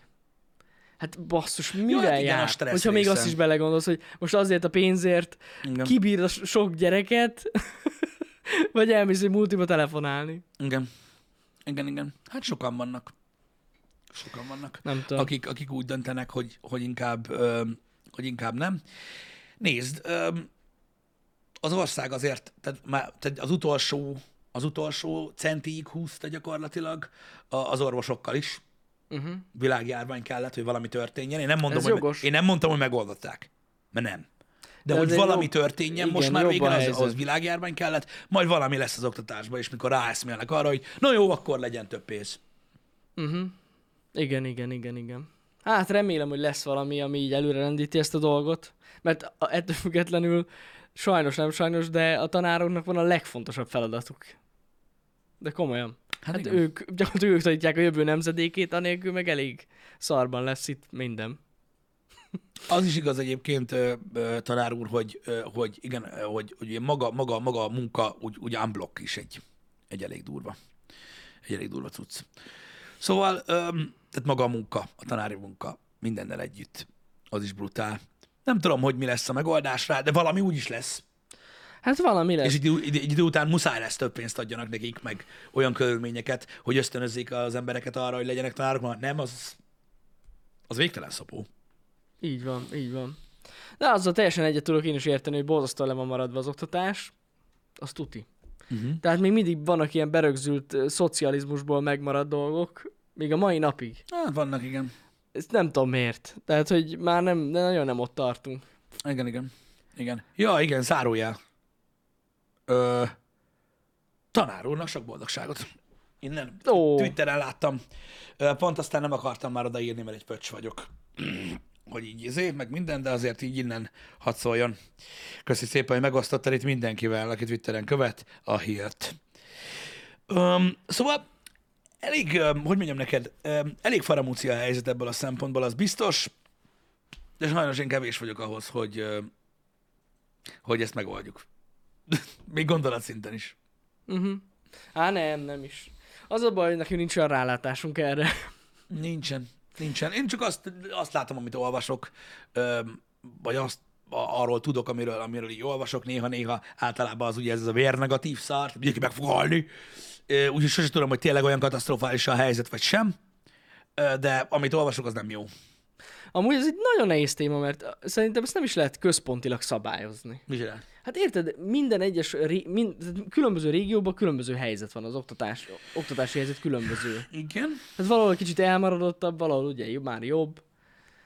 Hát basszus, mivel hát igen, jár? Hogyha még azt is belegondolsz, hogy most azért a pénzért Igen. kibír a so- sok gyereket, vagy elmész egy multiba telefonálni. Igen. Igen, igen. Hát sokan vannak. Sokan vannak. Nem tudom. Akik, akik úgy döntenek, hogy, hogy, inkább, ö, hogy inkább nem. nézd, öm, az ország azért, tehát, már, tehát az utolsó, az utolsó centig húzta gyakorlatilag az orvosokkal is. Uh-huh. Világjárvány kellett, hogy valami történjen. Én nem mondom, hogy, én nem mondtam, hogy megoldották. Mert nem. De, De hogy valami jobb- történjen, most igen, már jobb végre az, az világjárvány kellett, majd valami lesz az oktatásban, és mikor ráeszmélnek arra, hogy na jó, akkor legyen több pénz. Uh-huh. Igen, igen, igen, igen. Hát remélem, hogy lesz valami, ami így előre rendíti ezt a dolgot, mert ettől függetlenül sajnos nem sajnos, de a tanároknak van a legfontosabb feladatuk. De komolyan. Hát, hát igen. ők, gyakorlatilag ők tanítják a jövő nemzedékét, anélkül meg elég szarban lesz itt minden. Az is igaz egyébként, tanár úr, hogy, hogy igen, hogy, hogy maga, maga, maga a munka, úgy, úgy unblock is egy, egy elég durva. Egy elég durva cucc. Szóval, tehát maga a munka, a tanári munka, mindennel együtt, az is brutál. Nem tudom, hogy mi lesz a megoldás rá, de valami úgy is lesz. Hát valami lesz. És egy, idő- egy idő után muszáj lesz több pénzt adjanak nekik, meg olyan körülményeket, hogy ösztönözzék az embereket arra, hogy legyenek tanárok, mert nem, az, az végtelen szopó. Így van, így van. De azzal teljesen egyet tudok én is érteni, hogy borzasztóan le van maradva az oktatás. Az tuti. Uh-huh. Tehát még mindig vannak ilyen berögzült szocializmusból megmaradt dolgok, még a mai napig. Hát vannak, igen. Ezt nem tudom miért. Tehát, hogy már nem, de nagyon nem ott tartunk. Igen, igen. Igen. Ja, igen, zárójel. Ö, tanár úrnak sok boldogságot. Innen Ó. Twitteren láttam. Ö, Pont aztán nem akartam már odaírni, mert egy pöcs vagyok. hogy így izé, meg minden, de azért így innen hadd szóljon. Köszi szépen, hogy megosztottad itt mindenkivel, aki Twitteren követ a hírt. Um, szóval elég, um, hogy mondjam neked, um, elég faramúcia a helyzet ebből a szempontból, az biztos, de sajnos én kevés vagyok ahhoz, hogy, hogy ezt megoldjuk. Még gondolatszinten is. Uh-huh. Á, nem, nem is. Az a baj, hogy nekünk nincs olyan rálátásunk erre. Nincsen. Nincsen. Én csak azt, azt látom, amit olvasok, vagy azt arról tudok, amiről, amiről így olvasok néha-néha. Általában az ugye ez a vérnegatív szar, mindenki meg fog halni. Úgyhogy sosem tudom, hogy tényleg olyan katasztrofális a helyzet, vagy sem. De amit olvasok, az nem jó. Amúgy ez egy nagyon nehéz téma, mert szerintem ezt nem is lehet központilag szabályozni. Mi csinál? Hát érted, minden egyes, ré, mind, különböző régióban különböző helyzet van, az oktatás, oktatási helyzet különböző. Igen. Hát valahol kicsit elmaradottabb, valahol ugye jobb- már jobb.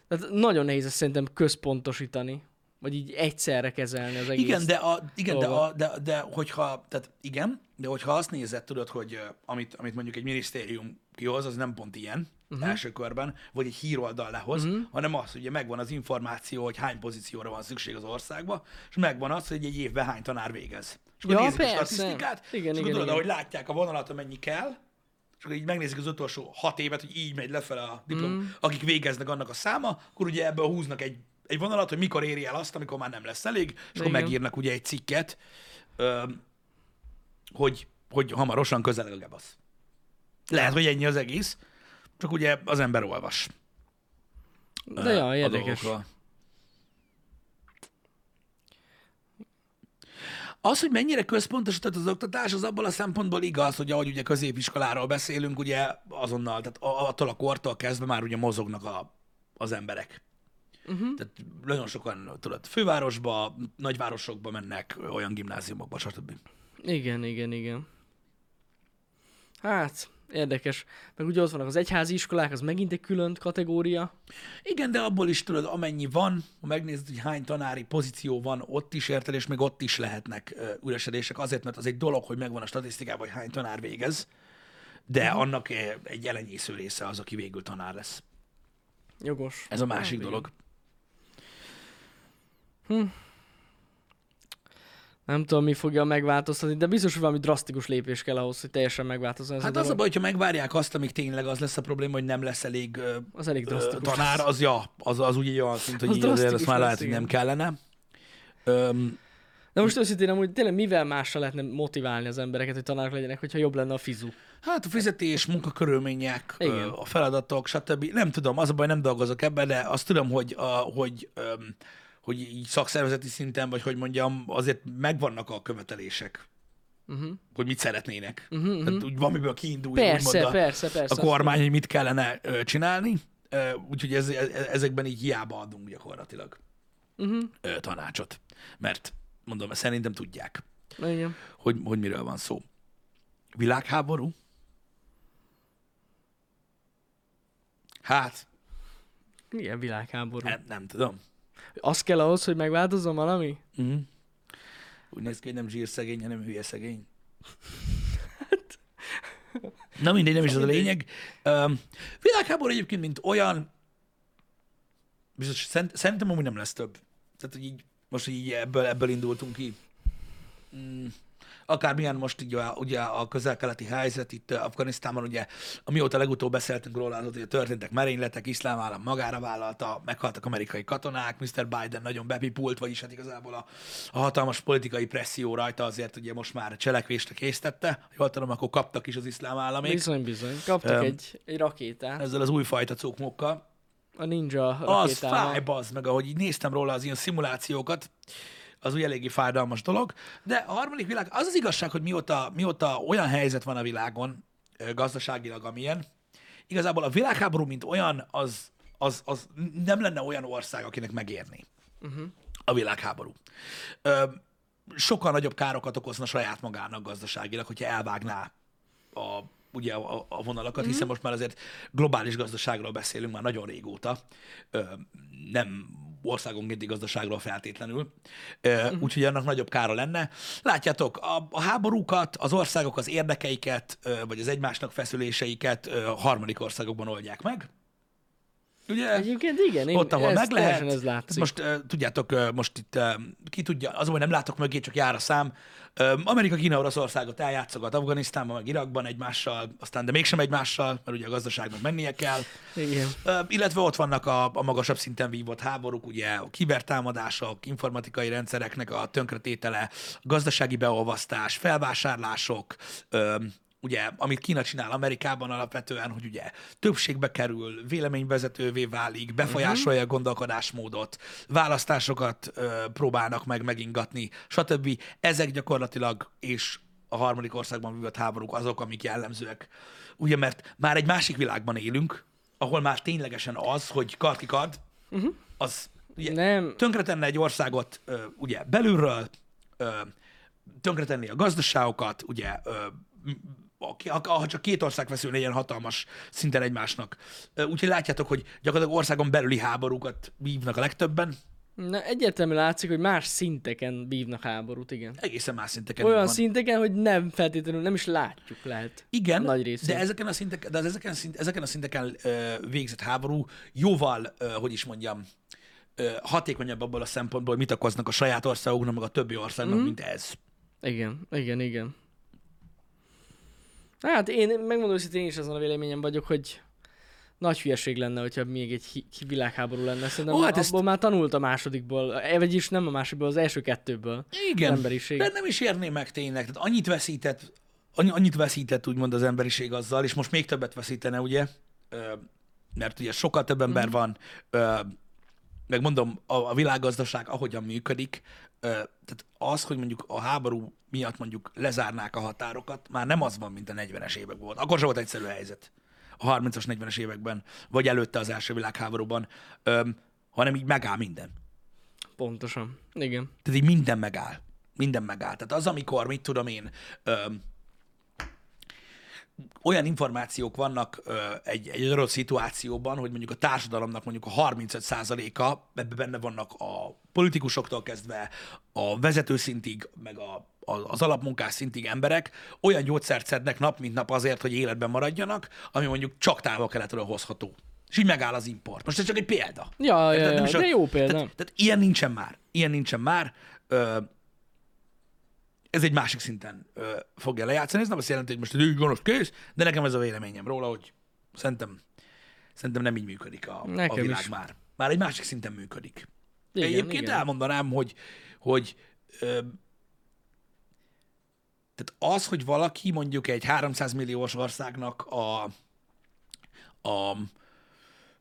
Tehát nagyon nehéz ezt szerintem központosítani, vagy így egyszerre kezelni az egész. Igen, de, a, igen de, a, de, de, hogyha, tehát igen, de hogyha azt nézed, tudod, hogy amit, amit mondjuk egy minisztérium kihoz, az nem pont ilyen uh-huh. első körben, vagy egy híroldal lehoz, uh-huh. hanem az, hogy megvan az információ, hogy hány pozícióra van szükség az országba, és megvan az, hogy egy évben hány tanár végez. És akkor Ja, nézik a persze. statisztikát, Igen, és akkor igen, tudod, igen. ahogy látják a vonalat, amennyi kell, és akkor így megnézik az utolsó hat évet, hogy így megy lefele a diplom, mm. akik végeznek annak a száma, akkor ugye ebből húznak egy, egy vonalat, hogy mikor éri el azt, amikor már nem lesz elég, és akkor Igen. megírnak ugye egy cikket, hogy, hogy hamarosan közeleg a gebasz. Lehet, hogy ennyi az egész, csak ugye az ember olvas. De ja, a érdekes. dolgokról. Az, hogy mennyire központosított az oktatás, az abból a szempontból igaz, hogy ahogy ugye középiskoláról beszélünk, ugye azonnal, tehát attól a kortól kezdve már ugye mozognak a, az emberek. Uh-huh. Tehát nagyon sokan, tudod, fővárosba, nagyvárosokba mennek, olyan gimnáziumokba, stb. Igen, igen, igen. Hát, érdekes. Meg ugye ott vannak az egyházi iskolák, az megint egy külön kategória. Igen, de abból is tudod, amennyi van, ha megnézed, hogy hány tanári pozíció van, ott is érted, és még ott is lehetnek üresedések, azért, mert az egy dolog, hogy megvan a statisztikában, hogy hány tanár végez, de uh-huh. annak eh, egy elenyésző része az, aki végül tanár lesz. Jogos. Ez a másik igen. dolog. Nem tudom, mi fogja megváltoztatni, de biztos, hogy valami drasztikus lépés kell ahhoz, hogy teljesen megváltozzon Hát a az a baj, hogyha megvárják azt, amíg tényleg az lesz a probléma, hogy nem lesz elég Az elég drasztikus. tanár, az ja, az, az úgy olyan szint, hogy Az így azért azt már lehet, hogy nem kellene. Öm, De most őszintén amúgy tényleg mivel mással lehetne motiválni az embereket, hogy tanárok legyenek, hogyha jobb lenne a fizu? Hát a fizetés, munkakörülmények, Igen. a feladatok, stb. Nem tudom, az a baj, nem dolgozok ebben, de azt tudom, hogy, a, hogy, öm, hogy így szakszervezeti szinten, vagy hogy mondjam, azért megvannak a követelések, Uh-huh. hogy mit szeretnének. Uh-huh, Tehát úgy valamiből kiindulni, Persze, úgymond a, persze, persze. a kormány, hogy mit kellene ö, csinálni. Ö, Úgyhogy ez, ez, ezekben így hiába adunk gyakorlatilag. Uh-huh. ö, tanácsot. Mert mondom, szerintem tudják, Igen. hogy, hogy miről van szó. Világháború? Hát, Milyen világháború? nem, nem tudom. Az kell ahhoz, hogy megváltozzon valami? Uh-huh. Úgy néz ki, hogy nem zsírszegény, hanem hülye szegény. Na mindegy, nem is az a lényeg. Um, világháború egyébként, mint olyan, biztos, szerint- szerintem amúgy nem lesz több. Tehát, hogy így, most így ebből, ebből indultunk ki. Mm, akármilyen most így a, ugye a közel-keleti helyzet itt uh, Afganisztánban, ugye, amióta legutóbb beszéltünk róla, az, hogy történtek merényletek, iszlám állam magára vállalta, meghaltak amerikai katonák, Mr. Biden nagyon bepipult, vagyis hát igazából a, a hatalmas politikai presszió rajta azért ugye most már cselekvésre késztette. Jól tudom, akkor kaptak is az iszlám államék Bizony, bizony. Kaptak Öm, egy, egy rakétát. ezzel az újfajta cukmokkal. A ninja Az rakétával. fáj, bazd meg, ahogy így néztem róla az ilyen szimulációkat, az úgy eléggé fájdalmas dolog. De a harmadik világ, az az igazság, hogy mióta, mióta olyan helyzet van a világon, gazdaságilag, amilyen, igazából a világháború, mint olyan, az, az, az nem lenne olyan ország, akinek megérni Uh-huh. a világháború. Ö, sokkal nagyobb károkat okozna saját magának gazdaságilag, hogyha elvágná a, ugye a, a vonalakat, mm. hiszen most már azért globális gazdaságról beszélünk már nagyon régóta, Ö, nem országonkénti gazdaságról feltétlenül, Ö, úgyhogy annak nagyobb kára lenne. Látjátok, a, a háborúkat, az országok az érdekeiket, vagy az egymásnak feszüléseiket harmadik országokban oldják meg. Ugye? Egyébként igen, én ott, ahol meg lehet. ez látszik. Most uh, tudjátok, uh, most itt uh, ki tudja, az, hogy nem látok mögé, csak jár a szám. Amerika, Kína, Oroszországot eljátszogat Afganisztánban, meg Irakban egymással, aztán de mégsem egymással, mert ugye a gazdaságnak mennie kell. Igen. Illetve ott vannak a, a magasabb szinten vívott háborúk, ugye a kibertámadások, informatikai rendszereknek a tönkretétele, a gazdasági beolvasztás, felvásárlások, ugye, amit Kína csinál Amerikában alapvetően, hogy ugye többségbe kerül, véleményvezetővé válik, befolyásolja a gondolkodásmódot, választásokat ö, próbálnak meg megingatni, stb. Ezek gyakorlatilag, és a harmadik országban vívott háborúk azok, amik jellemzőek. Ugye, mert már egy másik világban élünk, ahol már ténylegesen az, hogy kard ki kard, uh-huh. az ugye, Nem, tönkretenne egy országot ö, ugye belülről, ö, tönkretenni a gazdaságokat, ugye, ö, ha csak két ország feszülne ilyen hatalmas szinten egymásnak. Úgyhogy látjátok, hogy gyakorlatilag országon belüli háborúkat vívnak a legtöbben, Na, egyértelműen látszik, hogy más szinteken bívnak háborút, igen. egészen más szinteken Olyan van. szinteken, hogy nem feltétlenül, nem is látjuk lehet. Igen, nagy részén. de ezeken a szinteken, de ezeken, a szint, ezeken a szinteken ö, végzett háború jóval, ö, hogy is mondjam, ö, hatékonyabb abból a szempontból, hogy mit okoznak a saját országoknak, meg a többi országnak, mm. mint ez. Igen, igen, igen. Hát én megmondom őszintén, én is azon a véleményem vagyok, hogy nagy hülyeség lenne, hogyha még egy világháború lenne. Szerintem Ó, hát hát ezt- abból már tanult a másodikból, eh, vagyis nem a másodikból, az első kettőből. Igen, Az emberiség. de nem is érné meg tényleg. Tehát annyit veszített, annyi- annyit veszített úgymond az emberiség azzal, és most még többet veszítene, ugye? Mert ugye sokkal több ember van, ö, meg mondom, a, a világgazdaság ahogyan működik, ö, tehát az, hogy mondjuk a háború miatt mondjuk lezárnák a határokat, már nem az van, mint a 40-es években volt. Akkor sem volt egyszerű helyzet. A 30-as, 40-es években, vagy előtte az első világháborúban, ö, hanem így megáll minden. Pontosan. Igen. Tehát így minden megáll. Minden megáll. Tehát az, amikor, mit tudom én, ö, olyan információk vannak ö, egy, egy adott szituációban, hogy mondjuk a társadalomnak mondjuk a 35%-a, ebben benne vannak a politikusoktól kezdve a vezetőszintig, meg a, a, az alapmunkás szintig emberek olyan gyógyszert szednek nap, mint nap azért, hogy életben maradjanak, ami mondjuk csak távol-keletről hozható. És így megáll az import. Most ez csak egy példa. Ja, ja, Érted? Nem ja, is de a- jó példa. Tehát, tehát ilyen nincsen már. Ilyen nincsen már. Ö, ez egy másik szinten ö, fogja lejátszani. Ez nem azt jelenti, hogy most egy gonosz kész, de nekem ez a véleményem róla, hogy szerintem, szerintem nem így működik a, a Nekem világ is. már. Már egy másik szinten működik. Igen, Egyébként igen. elmondanám, hogy, hogy ö, tehát az, hogy valaki mondjuk egy 300 milliós országnak a, a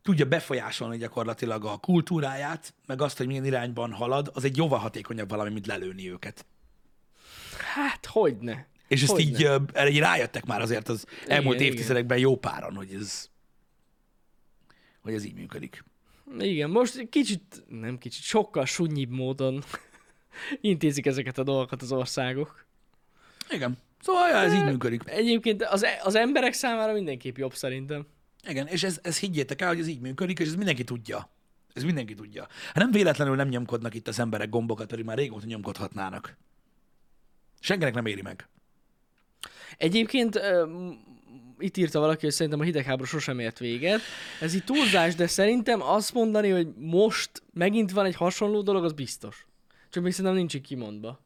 tudja befolyásolni gyakorlatilag a kultúráját, meg azt, hogy milyen irányban halad, az egy jóval hatékonyabb valami, mint lelőni őket. Hát, hogyne. És ezt Hogyne. így, erre így rájöttek már azért az elmúlt igen. évtizedekben jó páran, hogy ez, hogy ez így működik. Igen, most kicsit, nem kicsit, sokkal sunnyibb módon intézik ezeket a dolgokat az országok. Igen. Szóval ja, ez így működik. Egyébként az, az emberek számára mindenképp jobb szerintem. Igen, és ez, ez higgyétek el, hogy ez így működik, és ez mindenki tudja. Ez mindenki tudja. Hát nem véletlenül nem nyomkodnak itt az emberek gombokat, pedig már régóta nyomkodhatnának. Senkinek nem éri meg. Egyébként itt írta valaki, hogy szerintem a hidegháború sosem ért véget. Ez itt túlzás, de szerintem azt mondani, hogy most megint van egy hasonló dolog, az biztos. Csak még szerintem nincs így kimondva.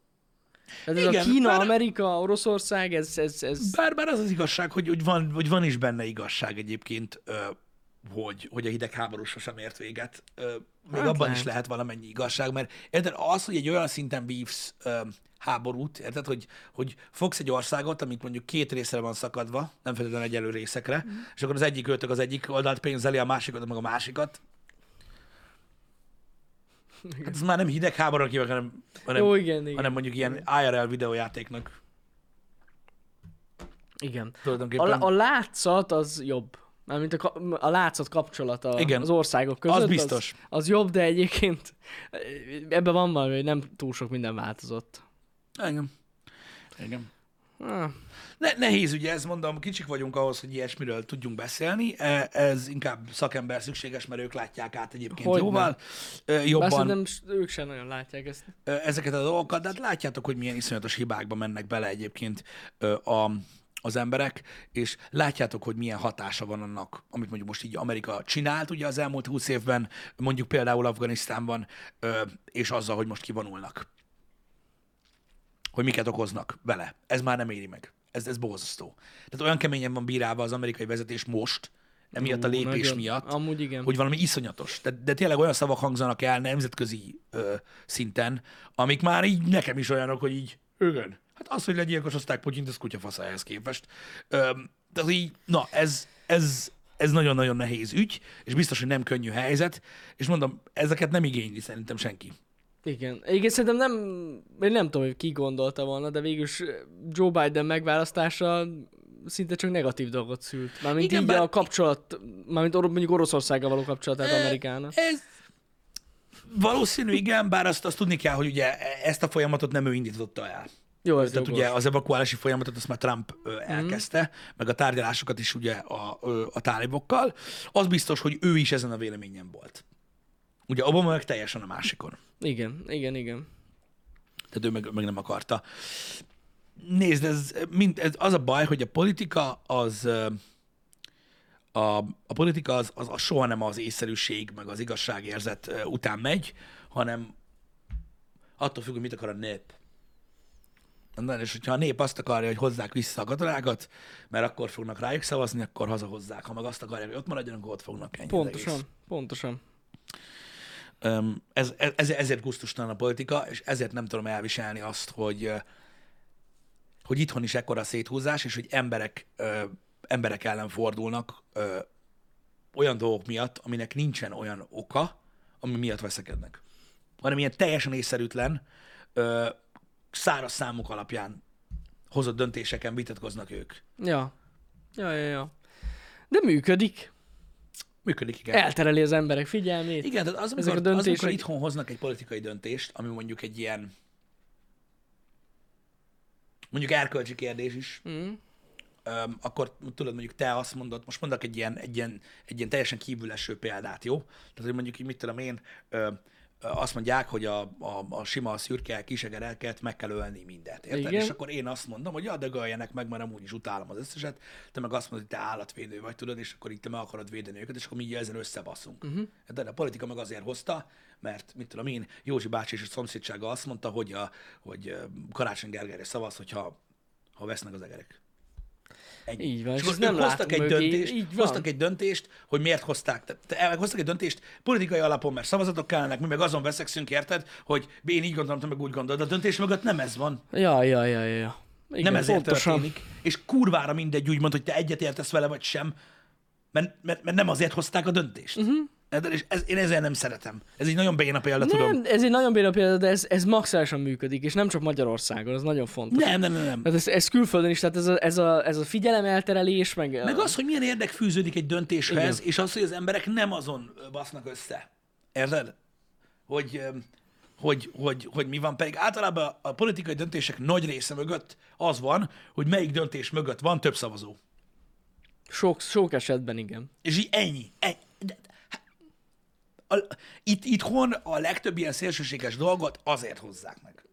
Tehát ez Igen, a Kína, bár- Amerika, Oroszország, ez, ez, ez... Bár, bár az az igazság, hogy, hogy, van, hogy van is benne igazság egyébként, hogy, hogy a hidegháború sosem ért véget. Még Hát abban lehet. is lehet valamennyi igazság, mert érted, az, hogy egy olyan szinten vívsz háborút, érted, hogy, hogy fogsz egy országot, amit mondjuk két részre van szakadva, nem feltétlenül egyelő részekre, Mhm. és akkor az egyik öltök az egyik oldalt pénzeli, a másikat meg a másikat. Hát ez már nem hidegháborúnak hívják, hanem, hanem, Jó, igen, igen. hanem mondjuk ilyen IRL videójátéknak igen. A, tulajdonképpen. a látszat az jobb. Mármint a, a látszat kapcsolata Igen. az országok között. Az biztos. Az, az jobb, de egyébként ebben van valami, hogy nem túl sok minden változott. Igen. Igen. Ah, Ne, nehéz ugye ez, mondom, kicsik vagyunk ahhoz, hogy ilyesmiről tudjunk beszélni. E- Ez inkább szakember szükséges, mert ők látják át egyébként Hogyne. jóval, bár jobban s- ők sem nagyon látják ezt. ezeket a dolgokat, de hát látjátok, hogy milyen iszonyatos hibákba mennek bele egyébként a, az emberek, és látjátok, hogy milyen hatása van annak, amit mondjuk most így Amerika csinált ugye az elmúlt húsz évben, mondjuk például Afganisztánban, és azzal, hogy most kivonulnak. Hogy miket okoznak vele. Ez már nem éri meg. Ez, ez borzasztó. Tehát olyan keményen van bírálva az amerikai vezetés most, emiatt a lépés nagyon. miatt, Amúgy igen. hogy valami iszonyatos. De, de tényleg olyan szavak hangzanak el nemzetközi ö, szinten, amik már így nekem is olyanok, hogy így, igen. Hát az, hogy legyilkosozták Putyint, ez kutyafasz ehhez képest. Ö, de az így, na, ez, ez, ez nagyon-nagyon nehéz ügy, és biztos, hogy nem könnyű helyzet, és mondom, ezeket nem igényli szerintem senki. Igen. Igen, szerintem nem, én nem tudom, hogy ki gondolta volna, de végülis Joe Biden megválasztása szinte csak negatív dolgot szült. Mármint Igen, így bár- a kapcsolat, mármint or- mondjuk Oroszországgal való kapcsolatát Amerikának. Ez valószínű, igen, bár azt, azt tudni kell, hogy ugye ezt a folyamatot nem ő indította el. Jó, ez Tehát jogos. ugye az evakuálási folyamatot azt már Trump ö, elkezdte, mm. meg a tárgyalásokat is ugye a, ö, a tálibokkal. Az biztos, hogy ő is ezen a véleményen volt. Ugye Obama meg teljesen a másikon. Igen, igen, igen. Tehát ő meg, meg nem akarta. Nézd, ez, mind, ez az a baj, hogy a politika az a, a politika az, az, az soha nem az észszerűség, meg az igazságérzet után megy, hanem attól függ, hogy mit akar a nép. Na, és hogyha a nép azt akarja, hogy hozzák vissza a katonákat, mert akkor fognak rájuk szavazni, akkor hazahozzák. Ha meg azt akarják, hogy ott maradjanak, akkor ott fognak ennyi. Pontosan, pontosan. Ez, ez, ezért gusztustalan a politika, és ezért nem tudom elviselni azt, hogy, hogy itthon is ekkora széthúzás, és hogy emberek, emberek ellen fordulnak olyan dolgok miatt, aminek nincsen olyan oka, ami miatt veszekednek. Hanem ilyen teljesen észszerűtlen, száraz számok alapján hozott döntéseken vitatkoznak ők. Ja. Ja, ja, ja. De működik. Működik, igen. Eltereli az emberek figyelmét. Igen, tehát az, amikor, a az, amikor döntések- itthon hoznak egy politikai döntést, ami mondjuk egy ilyen, mondjuk erkölcsi kérdés is, Mm. öm, akkor tudod, mondjuk te azt mondod, most mondok egy ilyen, egy ilyen, egy ilyen teljesen kívüleső példát, jó? Tehát, hogy mondjuk így, mit tudom én, ö, ö, azt mondják, hogy a, a, a sima szürke kisegereket meg kell ölni mindent, érted? Igen. És akkor én azt mondom, hogy ja, de öljenek meg, mert amúgy is utálom az összeset, te meg azt mondod, hogy te állatvédő vagy, tudod, és akkor itt te meg akarod védeni őket, és akkor mi ezen összebaszunk. Uh-huh. De a politika meg azért hozta, mert mit tudom én, Józsi bácsi és a szomszédsága azt mondta, hogy, a, hogy Karácsony Gergelyre szavaz, hogyha ha vesznek az egerek. Ennyi. Így van, és akkor ezt nem hoztak egy mögé, döntést, így van. hoztak egy döntést, hogy miért hozták. Tehát te- hoztak egy döntést politikai alapon, mert szavazatok kellenek, mi meg azon veszekszünk, érted, hogy én így gondolom, te meg úgy gondolod. A döntés mögött nem ez van. Ja, ja, ja, ja, ja. Igen, nem ezért pontosan. történik. És kurvára mindegy úgymond, hogy te egyet értesz vele, vagy sem, mert, mert, mert nem azért hozták a döntést. Uh-huh. És ez, én ezzel nem szeretem. Ez egy nagyon béna példa, tudom. Nem, ez egy nagyon béna példa, de ez, ez maximálisan működik, és nem csak Magyarországon, ez nagyon fontos. Nem, nem, nem. nem. Tehát ez, ez külföldön is, tehát ez a, ez a, ez a figyelemelterelés, meg... Meg az, hogy milyen érdek fűződik egy döntéshez, Igen. és az, hogy az emberek nem azon basznak össze. Érted? Hogy, hogy, hogy, hogy mi van. Pedig általában a politikai döntések nagy része mögött az van, hogy melyik döntés mögött van több szavazó. Sok, sok esetben igen. És így ennyi. ennyi. A, itt, itthon a legtöbb ilyen szélsőséges dolgot azért hozzák meg.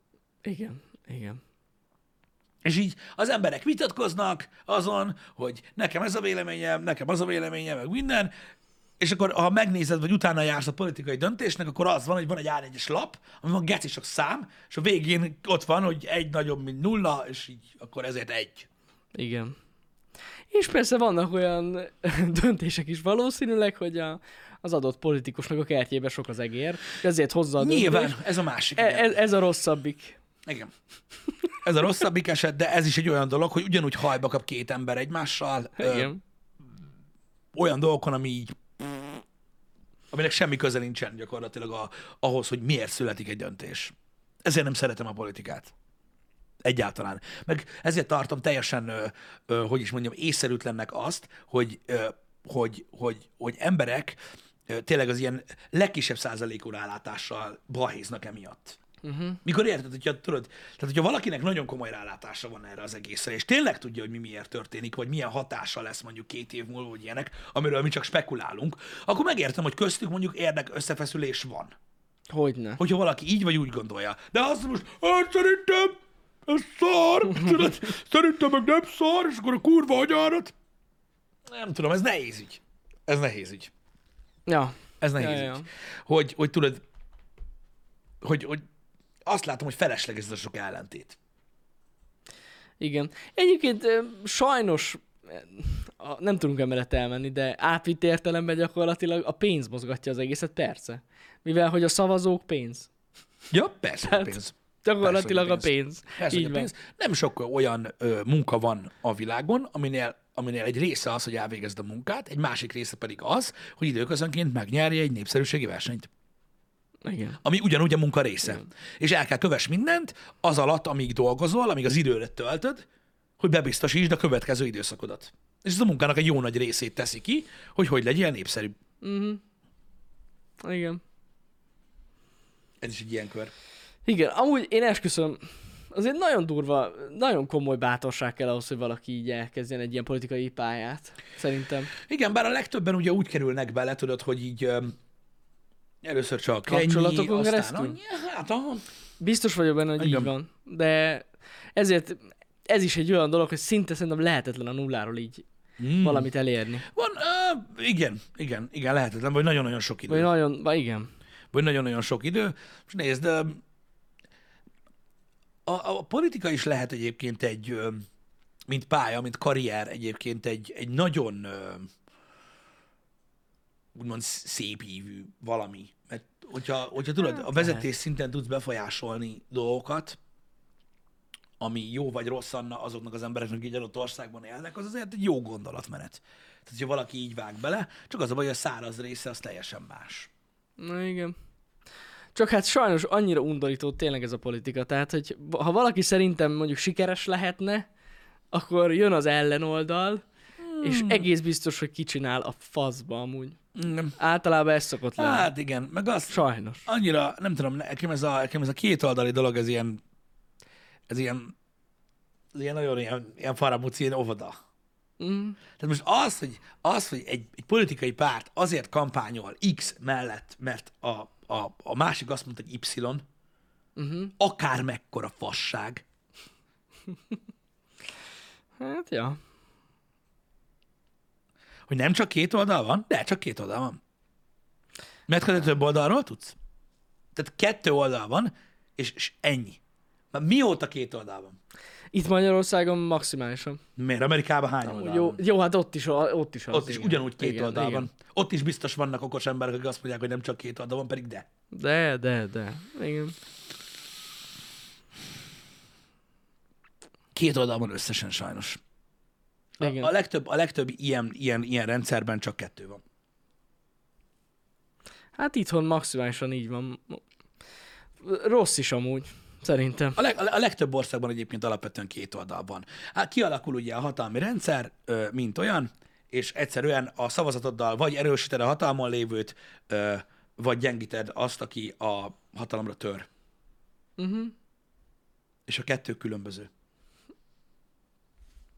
Igen, igen. És így az emberek vitatkoznak azon, hogy nekem ez a véleményem, nekem az a véleményem, meg minden, és akkor, ha megnézed, vagy utána jársz a politikai döntésnek, akkor az van, hogy van egy A4-es lap, ami van geci sok szám, és a végén ott van, hogy egy nagyobb, mint nulla, és így akkor ezért egy. Igen. És persze vannak olyan döntések is valószínűleg, hogy a, az adott politikusnak a kertjében sok az egér, és ezért hozza a Nyilván, döntést. ez a másik. E, igen. ez, ez a rosszabbik. Igen. Ez a rosszabbik eset, de ez is egy olyan dolog, hogy ugyanúgy hajba kap két ember egymással, ö, Igen. olyan dolgokon, ami így aminek semmi köze nincsen gyakorlatilag a, ahhoz, hogy miért születik egy döntés. Ezért nem szeretem a politikát. Egyáltalán. Meg ezért tartom teljesen, ö, ö, hogy is mondjam, észszerűtlennek azt, hogy, ö, hogy, hogy, hogy emberek ö, tényleg az ilyen legkisebb százalékú rálátással balhéznak emiatt. Uh-huh. Mikor érted, hogyha tudod, tehát hogyha valakinek nagyon komoly rálátása van erre az egészre, és tényleg tudja, hogy mi miért történik, vagy milyen hatása lesz mondjuk két év múlva, vagy ilyenek, amiről mi csak spekulálunk, akkor megértem, hogy köztük mondjuk érdek összefeszülés van. Hogyne. Hogyha valaki így vagy úgy gondolja. De azt most, hát szerintem ez szar, tudod, szerintem meg nem szar, és akkor a kurva agyárat. Nem tudom, ez nehéz ügy. Ez nehéz ügy. Ja. Ez nehéz Ja, ja. Hogy, hogy tudod, hogy, hogy azt látom, hogy felesleges ez a sok ellentét. Igen. Egyébként sajnos a, nem tudunk emellett elmenni, de átvitt értelemben gyakorlatilag a pénz mozgatja az egészet, persze. Mivel, hogy a szavazók pénz. Ja, persze, Tehát- pénz. Gyakorlatilag Persze, a hogy pénz. Persze, Így a van. pénz. Nem sok olyan ö, munka van a világon, aminél, aminél egy része az, hogy elvégezd a munkát, egy másik része pedig az, hogy időközönként megnyerje egy népszerűségi versenyt. Igen. Ami ugyanúgy a munka része. És el kell kövess mindent az alatt, amíg dolgozol, amíg az idődet töltöd, hogy bebiztosítsd a következő időszakodat. És ez a munkának egy jó nagy részét teszi ki, hogy hogy legyél népszerű. Igen. Ez is egy ilyen kör. Igen, amúgy én esküszöm, azért nagyon durva, nagyon komoly bátorság kell ahhoz, hogy valaki így elkezdjen egy ilyen politikai pályát. Szerintem. Igen, bár a legtöbben ugye úgy kerülnek bele, tudod, hogy így öm, először csak Kapcsolatokon ennyi, keresztül? annyi, hát aha. Biztos vagyok benne, hogy Igen. így van. De ezért ez is egy olyan dolog, hogy szinte szerintem lehetetlen a nulláról így Mm. valamit elérni. Van, uh, igen, igen, igen, lehetetlen, vagy nagyon-nagyon sok idő. Vagy nagyon, vagy igen. vagy nagyon-nagyon sok idő. És nézd, a, a politika is lehet egyébként egy, mint pálya, mint karrier egyébként egy, egy nagyon úgymond szép hívű valami. Mert hogyha, hogyha tudod, a vezetés szinten tudsz befolyásolni dolgokat, ami jó vagy rossz anna azoknak az embereknek, akik egy adott országban élnek, az azért egy jó gondolatmenet. Tehát, hogyha valaki így vág bele, csak az a baj, hogy a száraz része az teljesen más. Na igen. Csak hát sajnos annyira undorító tényleg ez a politika. Tehát, hogy ha valaki szerintem mondjuk sikeres lehetne, akkor jön az ellenoldal, és Hmm. egész biztos, hogy kicsinál a faszba amúgy. Nem. Általában ez szokott lenni. Hát igen, meg azt Sajnos. annyira, nem tudom, nekem ez a, nekem ez a két oldali dolog, ez ilyen, ez ilyen, ez ilyen nagyon ilyen, ilyen faramúci, ilyen óvoda. Mm. Tehát most az, hogy, az, hogy egy, egy politikai párt azért kampányol X mellett, mert a, a, a másik azt mondta, hogy Y, Uh-huh. akár mekkora fasság. Hát, ja. Hogy nem csak két oldal van? De, csak két oldal van. Mert te több oldalról tudsz? Tehát kettő oldal van, és, és ennyi. Már mióta két oldal van? Itt Magyarországon maximálisan. Miért? Amerikában hány oldal Jó, van? jó, hát ott is, ott is az. Ott is igen. ugyanúgy két igen, oldal van. Ott is biztos vannak okos emberek, akik azt mondják, hogy nem csak két oldal van, pedig de. De, de, de. Igen. Két oldal van összesen sajnos. A, Igen. a legtöbb, a legtöbb ilyen, ilyen, ilyen rendszerben csak kettő van. Hát itthon maximálisan így van. Rossz is amúgy, szerintem. A, leg, a legtöbb országban egyébként alapvetően két oldal van. Hát kialakul ugye a hatalmi rendszer, mint olyan, és egyszerűen a szavazatoddal vagy erősíted a hatalmon lévőt, vagy gyengíted azt, aki a hatalomra tör. Uh-huh. És a kettő különböző.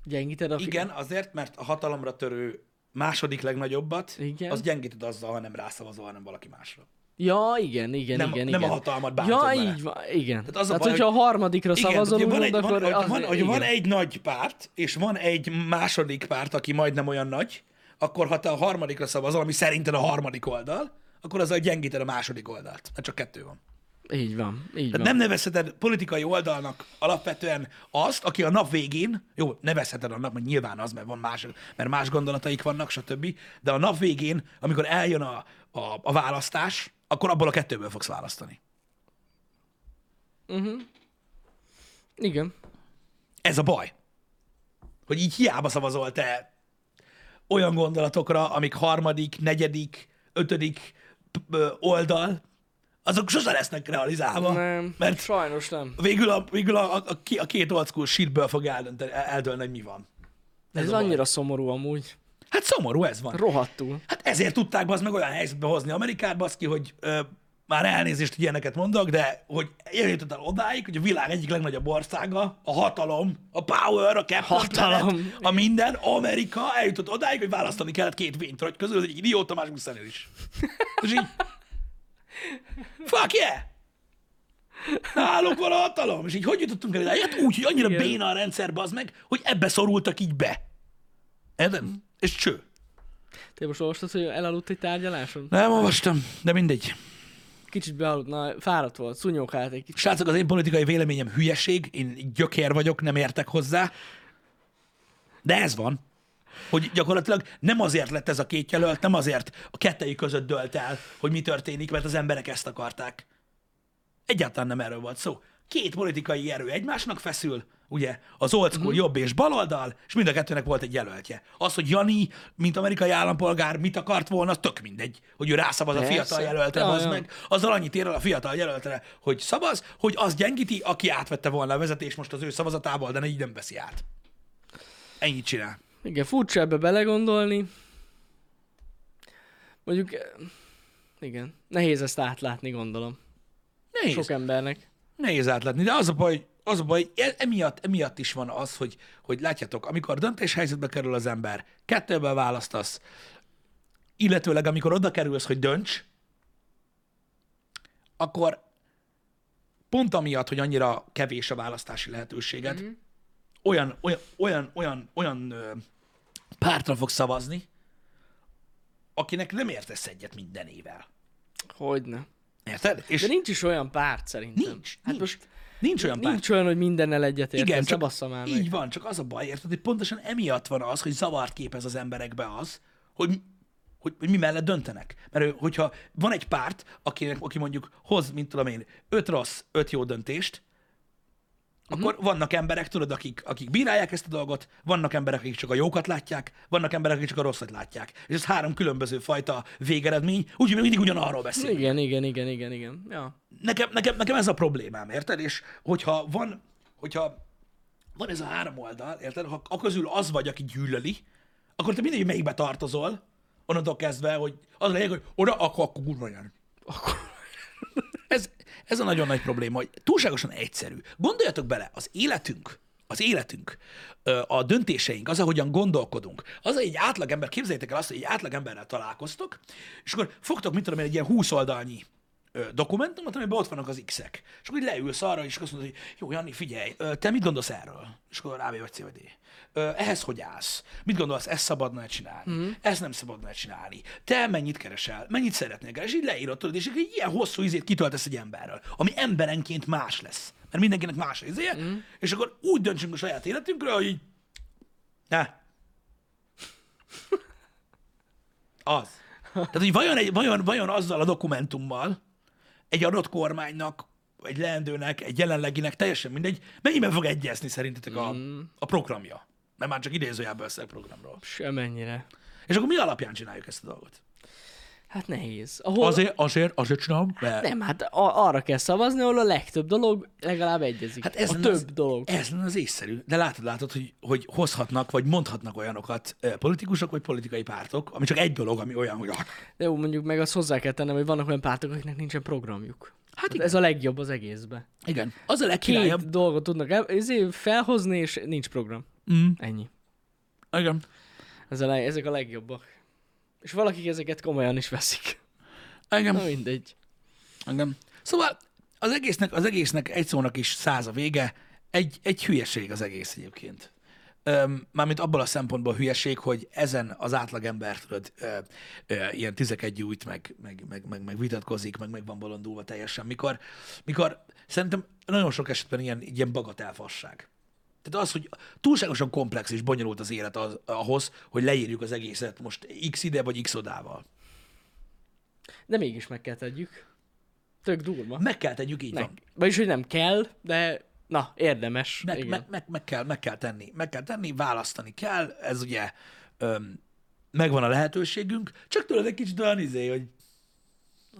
Gyengíted a Igen, azért, mert a hatalomra törő második legnagyobbat, Igen. az gyengíted azzal, ha nem rászavazol, hanem valaki másra. Ja, igen, igen, Nem, igen, nem igen. a hatalmat bántod Ja, vele. így van, igen. Tehát, az a Tehát baj, hogyha a harmadikra szavazol, hogyha van, egy, van, akkor hogyha az, van, igen. van egy nagy párt, és van egy második párt, aki majdnem olyan nagy, akkor ha te a harmadikra szavazol, ami szerinted a harmadik oldal, akkor azzal gyengíted a második oldalt. Mert csak kettő van. Így van, így Tehát van. nem nevezheted politikai oldalnak alapvetően azt, aki a nap végén, jó, nevezheted annak, mert nyilván az, mert van más, mert más gondolataik vannak, stb. De a nap végén, amikor eljön a, a, a választás, akkor abból a kettőből fogsz választani. Igen. Ez a baj. Hogy így hiába szavazol te olyan gondolatokra, amik harmadik, negyedik, ötödik oldal, azok sose lesznek realizálva. Nem, Mert sajnos nem. végül a, végül a, a, a, két old school shitből fog eldönteni, eldölni, hogy mi van. Ez, ez annyira szomorú amúgy. Hát szomorú ez van. Rohadtul. Hát ezért tudták az meg olyan helyzetbe hozni Amerikát, baszki, hogy ö, már elnézést, hogy ilyeneket mondok, de hogy eljutott el odáig, hogy a világ egyik legnagyobb országa, a hatalom, a power, a Captain Hatalom. Planet, a minden, Amerika eljutott odáig, hogy választani kellett két vénytorony közül, az egyik idióta, másik szenő is. És így, fuck yeah! Nálunk van a hatalom. És így hogy jutottunk el ide? Hát úgy, hogy annyira Igen. béna a rendszer, az meg, hogy ebbe szorultak így be. Érted? És cső. Te most olvastad, hogy elaludt egy tárgyaláson? Nem olvastam, de mindegy. Kicsit bealudt, na, fáradt volt, szúnyókált egy kicsit. Srácok, az én politikai véleményem hülyeség, én gyökér vagyok, nem értek hozzá, de ez van, hogy gyakorlatilag nem azért lett ez a két jelölt, nem azért a kettei között dölt el, hogy mi történik, mert az emberek ezt akarták. Egyáltalán nem erről volt szó. Két politikai erő egymásnak feszül, ugye, az old school jobb és baloldal, és mind a kettőnek volt egy jelöltje. Az, hogy Jani, mint amerikai állampolgár, mit akart volna, az tök mindegy, hogy ő rászavaz a Persze. fiatal jelöltre, Ja, az ja. meg. Azzal annyit ér el a fiatal jelöltre, hogy szavaz, hogy az gyengíti, aki átvette volna a vezetés most az ő szavazatából, de így nem veszi át. Ennyit csinál. Igen, furcsa ebbe belegondolni. Mondjuk, eh, igen, nehéz ezt átlátni, gondolom. Nehéz. Sok embernek. Nehéz átlátni, de az a baj, az a baj, e- emiatt, emiatt is van az, hogy, hogy látjátok, amikor döntéshelyzetbe kerül az ember, kettőből választasz, illetőleg amikor oda kerülsz, hogy dönts, akkor pont amiatt, hogy annyira kevés a választási lehetőséged, mm-hmm. olyan, olyan, olyan, olyan, olyan pártra fog szavazni, akinek nem értesz egyet mindenével. Hogyne. Érted? És De nincs is olyan párt szerintem. nincs, Hát nincs, most nincs olyan párt. nincs olyan, hogy mindennel egyetért. Igen, csak bassza már meg. így van, csak az a baj, érted, hogy pontosan emiatt van az, hogy zavart képez az emberekbe az, hogy, hogy, hogy mi mellett döntenek. Mert ő, hogyha van egy párt, akinek, aki mondjuk hoz, mint tudom én, öt rossz, öt jó döntést, akkor Mhm. vannak emberek, tudod, akik, akik bírálják ezt a dolgot, vannak emberek, akik csak a jókat látják, vannak emberek, akik csak a rosszat látják. És ez három különböző fajta végeredmény, úgyhogy még mindig ugyanarról beszélünk. Igen, igen, igen, igen, igen. Ja. nekem, nekem, nekem ez a problémám, érted? És hogyha van, hogyha van ez a három oldal, érted? Ha a közül az vagy, aki gyűlöli, akkor te mindegy, melyikbe tartozol, onnantól kezdve, hogy az a lényeg, hogy oda, akkor, akkor kurva jön. Akkor... Ez, ez a nagyon nagy probléma, hogy túlságosan egyszerű. Gondoljatok bele, az életünk, az életünk, a döntéseink, az, ahogyan gondolkodunk, az, hogy egy átlagember, képzeljétek el azt, hogy egy átlagemberrel találkoztok, és akkor fogtok, mit tudom én, egy ilyen 20 oldalnyi dokumentumot, amiben ott vannak az X-ek. És akkor így leülsz arra, és azt mondod, hogy jó, Jani, figyelj, te mit gondolsz erről? És akkor A, B vagy C vagy D. Ehhez hogy állsz? Mit gondolsz, ezt szabadna csinálni? Mm. Ezt nem szabadna csinálni? Te mennyit keresel? Mennyit szeretnél keresni? És így leírod, tudod, és egy ilyen hosszú izét kitöltesz egy emberről, ami emberenként más lesz. Mert mindenkinek más az izéje, mm. és akkor úgy döntsünk a saját életünkről, hogy így, ne, az. Tehát, hogy vajon, egy, vajon, vajon azzal a dokumentummal egy adott kormánynak, egy leendőnek, egy jelenleginek, teljesen mindegy, mennyiben fog egyezni szerintetek a, a programja? Mert már csak idézőjelben beszélek programról. Semennyire. És akkor mi alapján csináljuk ezt a dolgot? Hát nehéz. Ahol... Azért, azért, azért csinálom, mert Nem, hát a- arra kell szavazni, ahol a legtöbb dolog legalább egyezik. Hát ez a több az- dolog. Ez lenne az észszerű. De látod, látod, hogy, hogy hozhatnak, vagy mondhatnak olyanokat politikusok, vagy politikai pártok, ami csak egy dolog, ami olyan, hogy De jó, mondjuk meg azt hozzá kell tennem, hogy vannak olyan pártok, akiknek nincsen programjuk. Hát igen. ez a legjobb az egészben. igen. Az a Két legkirályabb. dolgot tudnak el, ezért felhozni, és nincs program. Mm, Ennyi. igen. Ez a ezek a legjobbak. És valakik ezeket komolyan is veszik. Igen. Na mindegy. Igen. Szóval az egésznek, az egésznek egy szónak is száz a vége, egy, egy hülyeség az egész egyébként. Öm, mármint abból a szempontból hülyeség, hogy ezen az átlagember, tudod, ö, ö, ilyen tizeket gyújt, meg, meg, meg, meg, meg vitatkozik, meg meg van bolondulva teljesen, mikor, mikor szerintem nagyon sok esetben ilyen, ilyen bagatelfasság. Tehát az, hogy túlságosan komplex és bonyolult az élet az, ahhoz, hogy leírjuk az egészet most x ide vagy x odával. De mégis meg kell tegyük. Tök durva. Meg kell tegyük, így van. Meg. Vagyis, hogy nem kell, de na, érdemes. meg, Igen. meg, meg, meg, kell, meg kell tenni. Meg kell tenni, választani kell. Ez ugye öm, megvan a lehetőségünk, csak tudod egy kicsit olyan izé, hogy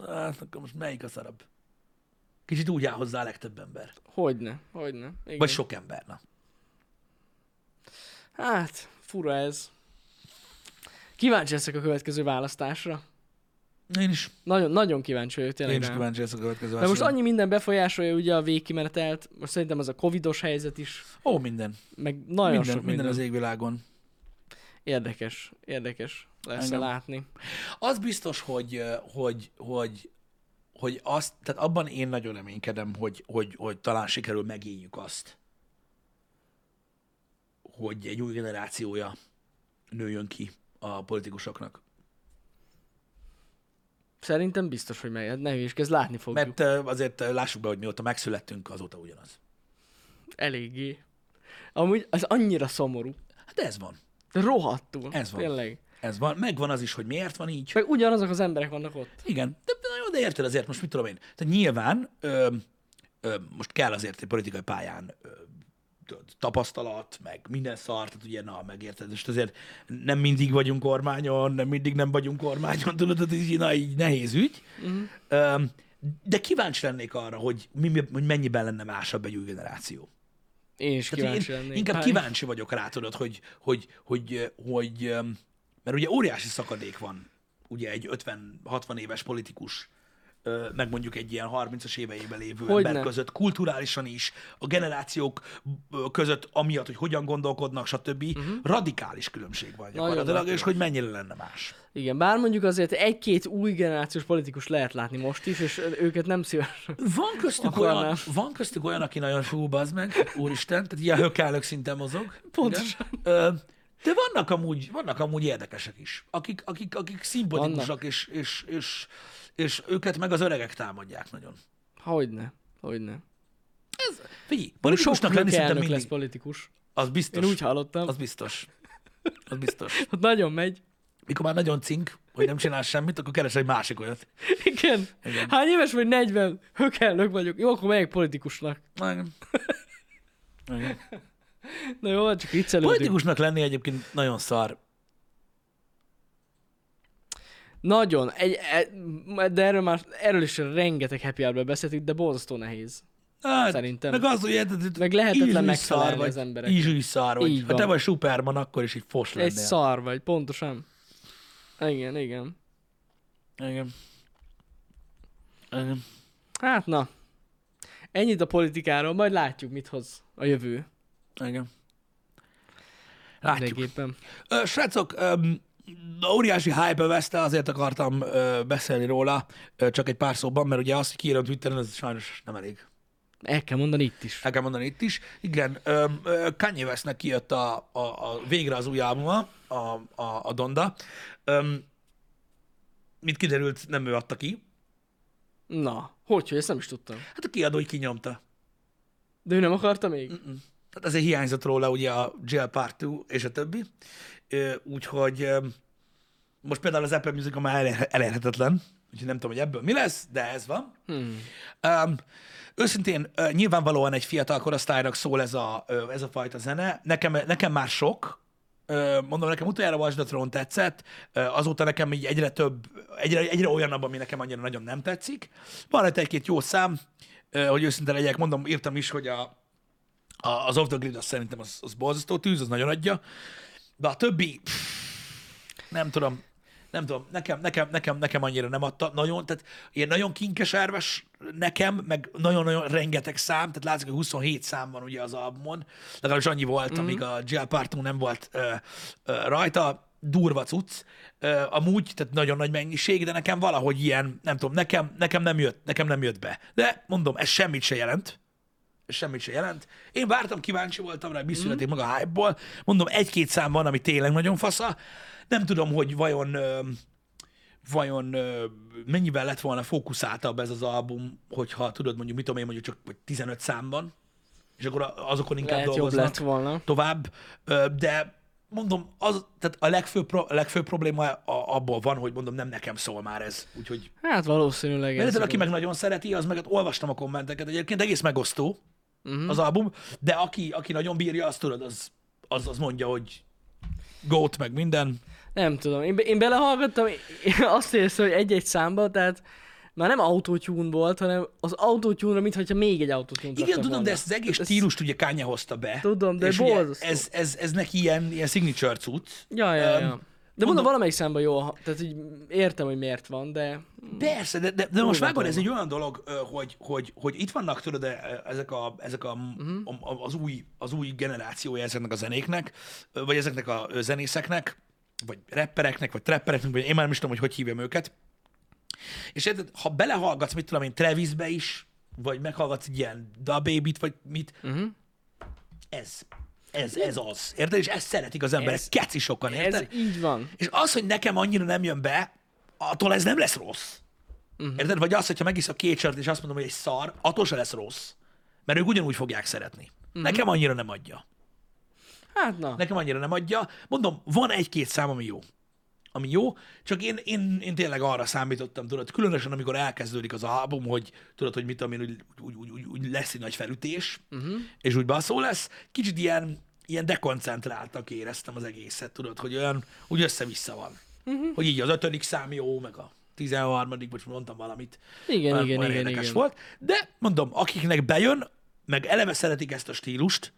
hát, akkor most melyik a szarabb? Kicsit úgy áll hozzá a legtöbb ember. Hogyne, hogyne. Igen. Vagy sok ember, na. Hát, fura ez. Kíváncsi leszek a következő választásra. Én is. Nagyon, nagyon kíváncsi vagyok tényleg. Én is kíváncsi leszek a következő De most annyi minden befolyásolja ugye a végkimenetelt, most szerintem az a covidos helyzet is, Ó, minden. meg nagyon Minden, sok minden az égvilágon. Érdekes, érdekes lesz Engem. látni. Az biztos, hogy, hogy, hogy, hogy azt, tehát abban én nagyon reménykedem, hogy, hogy, hogy talán sikerül megéljük azt, hogy egy új generációja nőjön ki a politikusoknak. Szerintem biztos, hogy meg, ne hülyeskedj, látni fogjuk. Mert azért lássuk be, hogy mióta megszülettünk, azóta ugyanaz. Eléggé. Amúgy az annyira szomorú. Hát ez van. Rohadtul. Ez van. Tényleg. Ez van. Megvan az is, hogy miért van így. Meg ugyanazok az emberek vannak ott. Igen, de, de jó, de érted azért, most mit tudom én. Tehát nyilván ö, ö, most kell azért egy politikai pályán ö, tapasztalat, meg minden szar, tehát ugye, na, megérted, és azért nem mindig vagyunk kormányon, nem mindig nem vagyunk kormányon, tudod, tehát így, na, így nehéz ügy. Uh-huh. De kíváncsi lennék arra, hogy, mi, hogy mennyiben lenne másabb egy új generáció. Én is Tehát kíváncsi én lennék. inkább kíváncsi vagyok rá, tudod, hogy, hogy, hogy, hogy, mert ugye óriási szakadék van, ugye egy 50-60 éves politikus, meg mondjuk egy ilyen 30-as éveiben lévő Hogyne. ember között, kulturálisan is, a generációk között, amiatt, hogy hogyan gondolkodnak, stb. Uh-huh. Radikális különbség van gyakorlatilag, és hogy mennyire lenne más. Igen, bár mondjuk azért egy-két új generációs politikus lehet látni most is, és őket nem szívesen. Van köztük, Akkor olyan, van köztük olyan, aki nagyon fú, bazd meg, úristen, tehát ilyen hökálök szinten mozog. Pontosan. Igen. De vannak amúgy, vannak amúgy érdekesek is, akik, akik, akik szimpatikusak, és, és, és, és őket meg az öregek támadják nagyon. Hogyne, hogyne. Ez, figyelj, politikusnak lenni szinte elnök mindig. lesz politikus. Az biztos. Én úgy hallottam. Az biztos. Az biztos. Ott nagyon megy. Mikor már nagyon cink, hogy nem csinál semmit, akkor keres egy másik olyat. Igen. Igen. Hány éves vagy? 40. Hökelnök vagyok. Jó, akkor megyek politikusnak. Igen. Igen. Na jó, csak viccelődünk. Politikusnak lenni egyébként nagyon szar. Nagyon. Egy, e- de erről már, erről is rengeteg happy hour beszéltünk, de borzasztó nehéz. Hát, Szerintem. Meg az, hogy érted, Meg lehetetlen ízű megfelelni szar vagy, az embereknek. Ízű szar vagy. Így Ha te van. vagy Superman, akkor is egy fos lennél. Egy szar vagy, pontosan. Igen, igen. Igen. Igen. Hát na. Ennyit a politikáról, majd látjuk, mit hoz a jövő. Igen. Látjuk. Ö, srácok, öm, óriási hype veszte, azért akartam ö, beszélni róla, ö, csak egy pár szóban, mert ugye azt, hogy kiírom Twitteren, ez sajnos nem elég. El kell mondani itt is. El kell mondani itt is. Igen, öm, ö, Kanye Westnek kijött a, a, a, végre az új albuma, a, a, a Donda. Öm, mint kiderült, nem ő adta ki. Na, hogy, hogy ezt nem is tudtam. Hát a kiadó kinyomta. De ő nem akarta még? Tehát ezért hiányzott róla ugye a Jail Part 2 és a többi. Úgyhogy most például az Apple Music már elér- elérhetetlen, úgyhogy nem tudom, hogy ebből mi lesz, de ez van. Hmm. Um, őszintén, nyilvánvalóan egy fiatal korosztálynak szól ez a, ez a fajta zene. Nekem, nekem már sok, mondom, nekem utoljára Watch the Throne tetszett, azóta nekem így egyre több, egyre, egyre olyanabb, ami nekem annyira nagyon nem tetszik. Van itt egy-két jó szám, hogy őszinte legyek, mondom, írtam is, hogy a, a, az Off the Grid az szerintem az, az borzasztó tűz, az nagyon adja, de a többi, pff, nem tudom, nem tudom, nekem, nekem, nekem, nekem annyira nem adta, nagyon, tehát ilyen nagyon kinkesárves nekem, meg nagyon-nagyon rengeteg szám, tehát látszik, hogy 27 szám van ugye az albumon, legalábbis annyi volt, mm-hmm. amíg a Gel Parton nem volt ö, ö, rajta, durva cucc, ö, amúgy, tehát nagyon nagy mennyiség, de nekem valahogy ilyen, nem tudom, nekem, nekem nem jött, nekem nem jött be. De mondom, ez semmit se jelent, ez semmit se jelent. Én vártam, kíváncsi voltam rá, mi születik mm. maga a hype-ból. Mondom, egy-két szám van, ami tényleg nagyon fasza. Nem tudom, hogy vajon vajon mennyivel lett volna fókuszáltabb ez az album, hogyha tudod, mondjuk, mit tudom én, mondjuk csak vagy 15 számban, és akkor azokon inkább Lehet dolgoznak lett volna. tovább, de mondom, az, tehát a legfőbb, pro, a legfőbb probléma a, abból van, hogy mondom, nem nekem szól már ez. Úgyhogy Hát valószínűleg ez. Érted, aki meg nagyon szereti, az meg hát olvastam a kommenteket, egyébként egész megosztó Mhm. Uh-huh. az album, de aki, aki nagyon bírja, azt tudod, az, az, az mondja, hogy gót meg minden. Nem tudom, én, én belehallgattam, én azt érzem, hogy egy-egy számba, tehát már nem autotune volt, hanem az autotune-ra, mintha még egy autotune Igen, tudom, de ezt az egész stílust ugye Kanye hozta be. Tudom, de borzasztó. ez, ez, ez, neki ilyen, ilyen signature cucc. Ja, ja, ja. De mondom, valamelyik számban jó, tehát így értem, hogy miért van, de Persze, de, de, de most vágod, ez egy olyan dolog, hogy, hogy, hogy itt vannak, tudod, ö, ezek, a, ezek a, a, az, új, az új generációja ezeknek a zenéknek, vagy ezeknek a zenészeknek, vagy rappereknek, vagy trappereknek, vagy én már nem is tudom, hogy hogy hívjam őket. És érted, ha belehallgatsz, mit tudom én, Travisbe is, vagy meghallgatsz egy ilyen Da Baby-t, vagy mit, uh-huh. ez. Ez, ez az. Érted? És ezt szeretik az emberek. Ez- Keci sokan, érted? ez így van. És az, hogy nekem annyira nem jön be, attól ez nem lesz rossz. Uh-huh. Érted? Vagy az, hogyha megisz a két sört, és azt mondom, hogy egy szar, attól se lesz rossz. Mert ők ugyanúgy fogják szeretni. Uh-huh. Nekem annyira nem adja. Hát na, Nekem annyira nem adja. Mondom, van egy-két szám, ami jó. Ami jó, csak én, én, én tényleg arra számítottam, tudod, különösen amikor elkezdődik az album, hogy tudod, hogy mit tudom én, úgy, úgy, úgy, úgy, úgy lesz egy nagy felütés, uh-huh. és úgy baszó lesz. Kicsit ilyen, ilyen dekoncentráltak éreztem az egészet, tudod, hogy olyan, úgy össze-vissza van. Uh-huh. Hogy így az ötödik szám jó, meg a 13 most mondtam valamit. Igen, olyan, igen, olyan igen, érdekes igen. volt. De mondom, akiknek bejön, meg eleve szeretik ezt a stílust,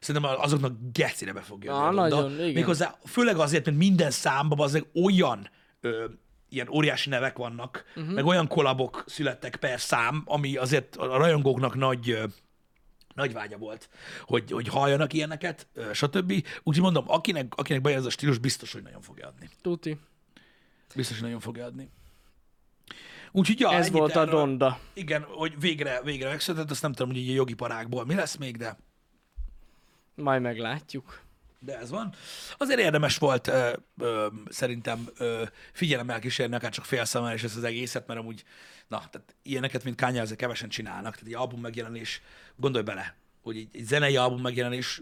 szerintem azoknak gecire be fog jönni. Ah, a ronda. nagyon, igen. Méghozzá főleg azért, mert minden számban az olyan ö, ilyen óriási nevek vannak, uh-huh. meg olyan kolabok születtek per szám, ami azért a rajongóknak nagy ö, nagy vágya volt, hogy, hogy halljanak ilyeneket, ö, stb. Úgyhogy mondom, akinek, akinek bejön ez a stílus, biztos, hogy nagyon fogja adni. tuti. Biztos, hogy nagyon fogja adni. Úgyhogy ja, Ez volt a erről. ronda. Igen, hogy végre, végre megszületett, azt nem tudom, hogy így a jogi parákból mi lesz még, de, Majd meglátjuk. de ez van. Azért érdemes volt ö, ö, szerintem ö, figyelemmel kísérni akár csak fél szemmel is ezt az egészet, mert amúgy, na, tehát ilyeneket, mint Kanye, azért kevesen csinálnak. Tehát egy album megjelenés, gondolj bele, hogy egy, egy zenei album megjelenés,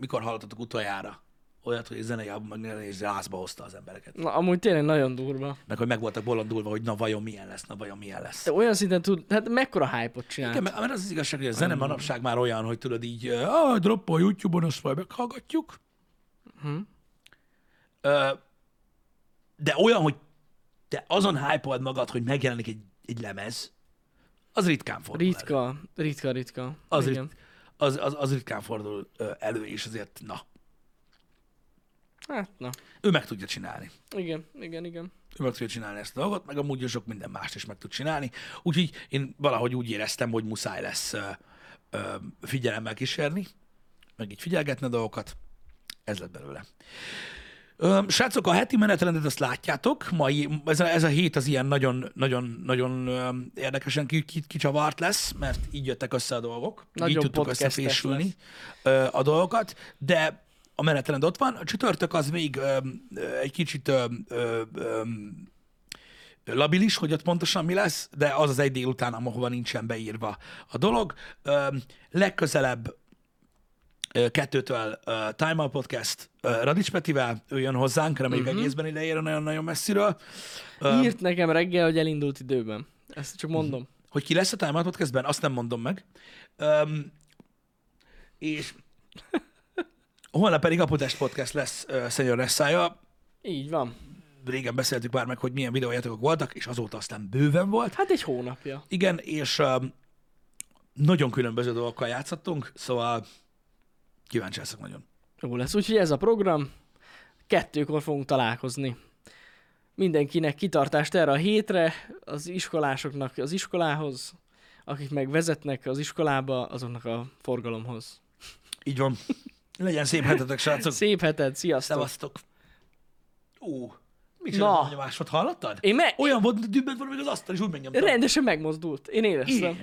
mikor hallottatok utoljára olyat, hogy egy zenei album megjelenés lázba hozta az embereket. Na, amúgy tényleg nagyon durva. Meg hogy meg voltak bolondulva, hogy na vajon milyen lesz, na vajon milyen lesz. De olyan szinten tud, hát mekkora hype-ot csinált. Igen, mert az az igazság, hogy a zene manapság már olyan, hogy tudod így, ah, droppol a YouTube-on, azt majd meghallgatjuk. Hm. Ö, de olyan, hogy te azon hype magad, hogy megjelenik egy, egy lemez, az ritkán fordul elő. Ritka, ritka, ritka. Az, rit, az, az, az ritkán fordul elő, és azért, na, Hát, na. ő meg tudja csinálni. Igen, igen, igen. ő meg tudja csinálni ezt a dolgot, meg amúgy sok minden mást is meg tud csinálni. Úgyhogy én valahogy úgy éreztem, hogy muszáj lesz ö, ö, figyelemmel kísérni, meg így figyelgetni a dolgokat. Ez lett belőle. Ö, srácok, a heti menetrendet azt látjátok, mai, ez, a, ez a hét az ilyen nagyon, nagyon, nagyon érdekesen ki, ki, kicsavart lesz, mert így jöttek össze a dolgok, így Nagyon tudtuk podcastes összefésülni ö, a dolgokat, de a menetrend ott van. A csütörtök az még ö, ö, egy kicsit ö, ö, ö, labilis, hogy ott pontosan mi lesz, de az az egy délután, ahova nincsen beírva a dolog. Ö, legközelebb ö, kettőtől ö, Time Out Podcast ö, Radics Petivel, ő jön hozzánk, reméljük uh-huh. egészben ide ér nagyon-nagyon messziről. Ö, Írt nekem reggel, hogy elindult időben. Ezt csak mondom. hogy ki lesz a Time Out Podcastben, azt nem mondom meg. Öm, és Holnap pedig Apotest Podcast lesz uh, Szenyor Nessája. Így van. Régen beszéltük már meg, hogy milyen videójátékok voltak, és azóta aztán bőven volt. Hát egy hónapja. Igen, és uh, nagyon különböző dolgokkal játszottunk, szóval kíváncsi leszek nagyon. Jó lesz. Úgyhogy ez a program. Kettőkor fogunk találkozni. Mindenkinek kitartást erre a hétre, az iskolásoknak az iskolához, akik meg vezetnek az iskolába, azoknak a forgalomhoz. Így van. Legyen szép hetetek, srácok. Szép heted, sziasztok! Szevasztok. Ó, mi Na. a nyomásod, hallottad? Én me- Olyan volt, hogy dübbent volna még az asztal, és úgy megnyomtam. rendesen megmozdult. Én éreztem.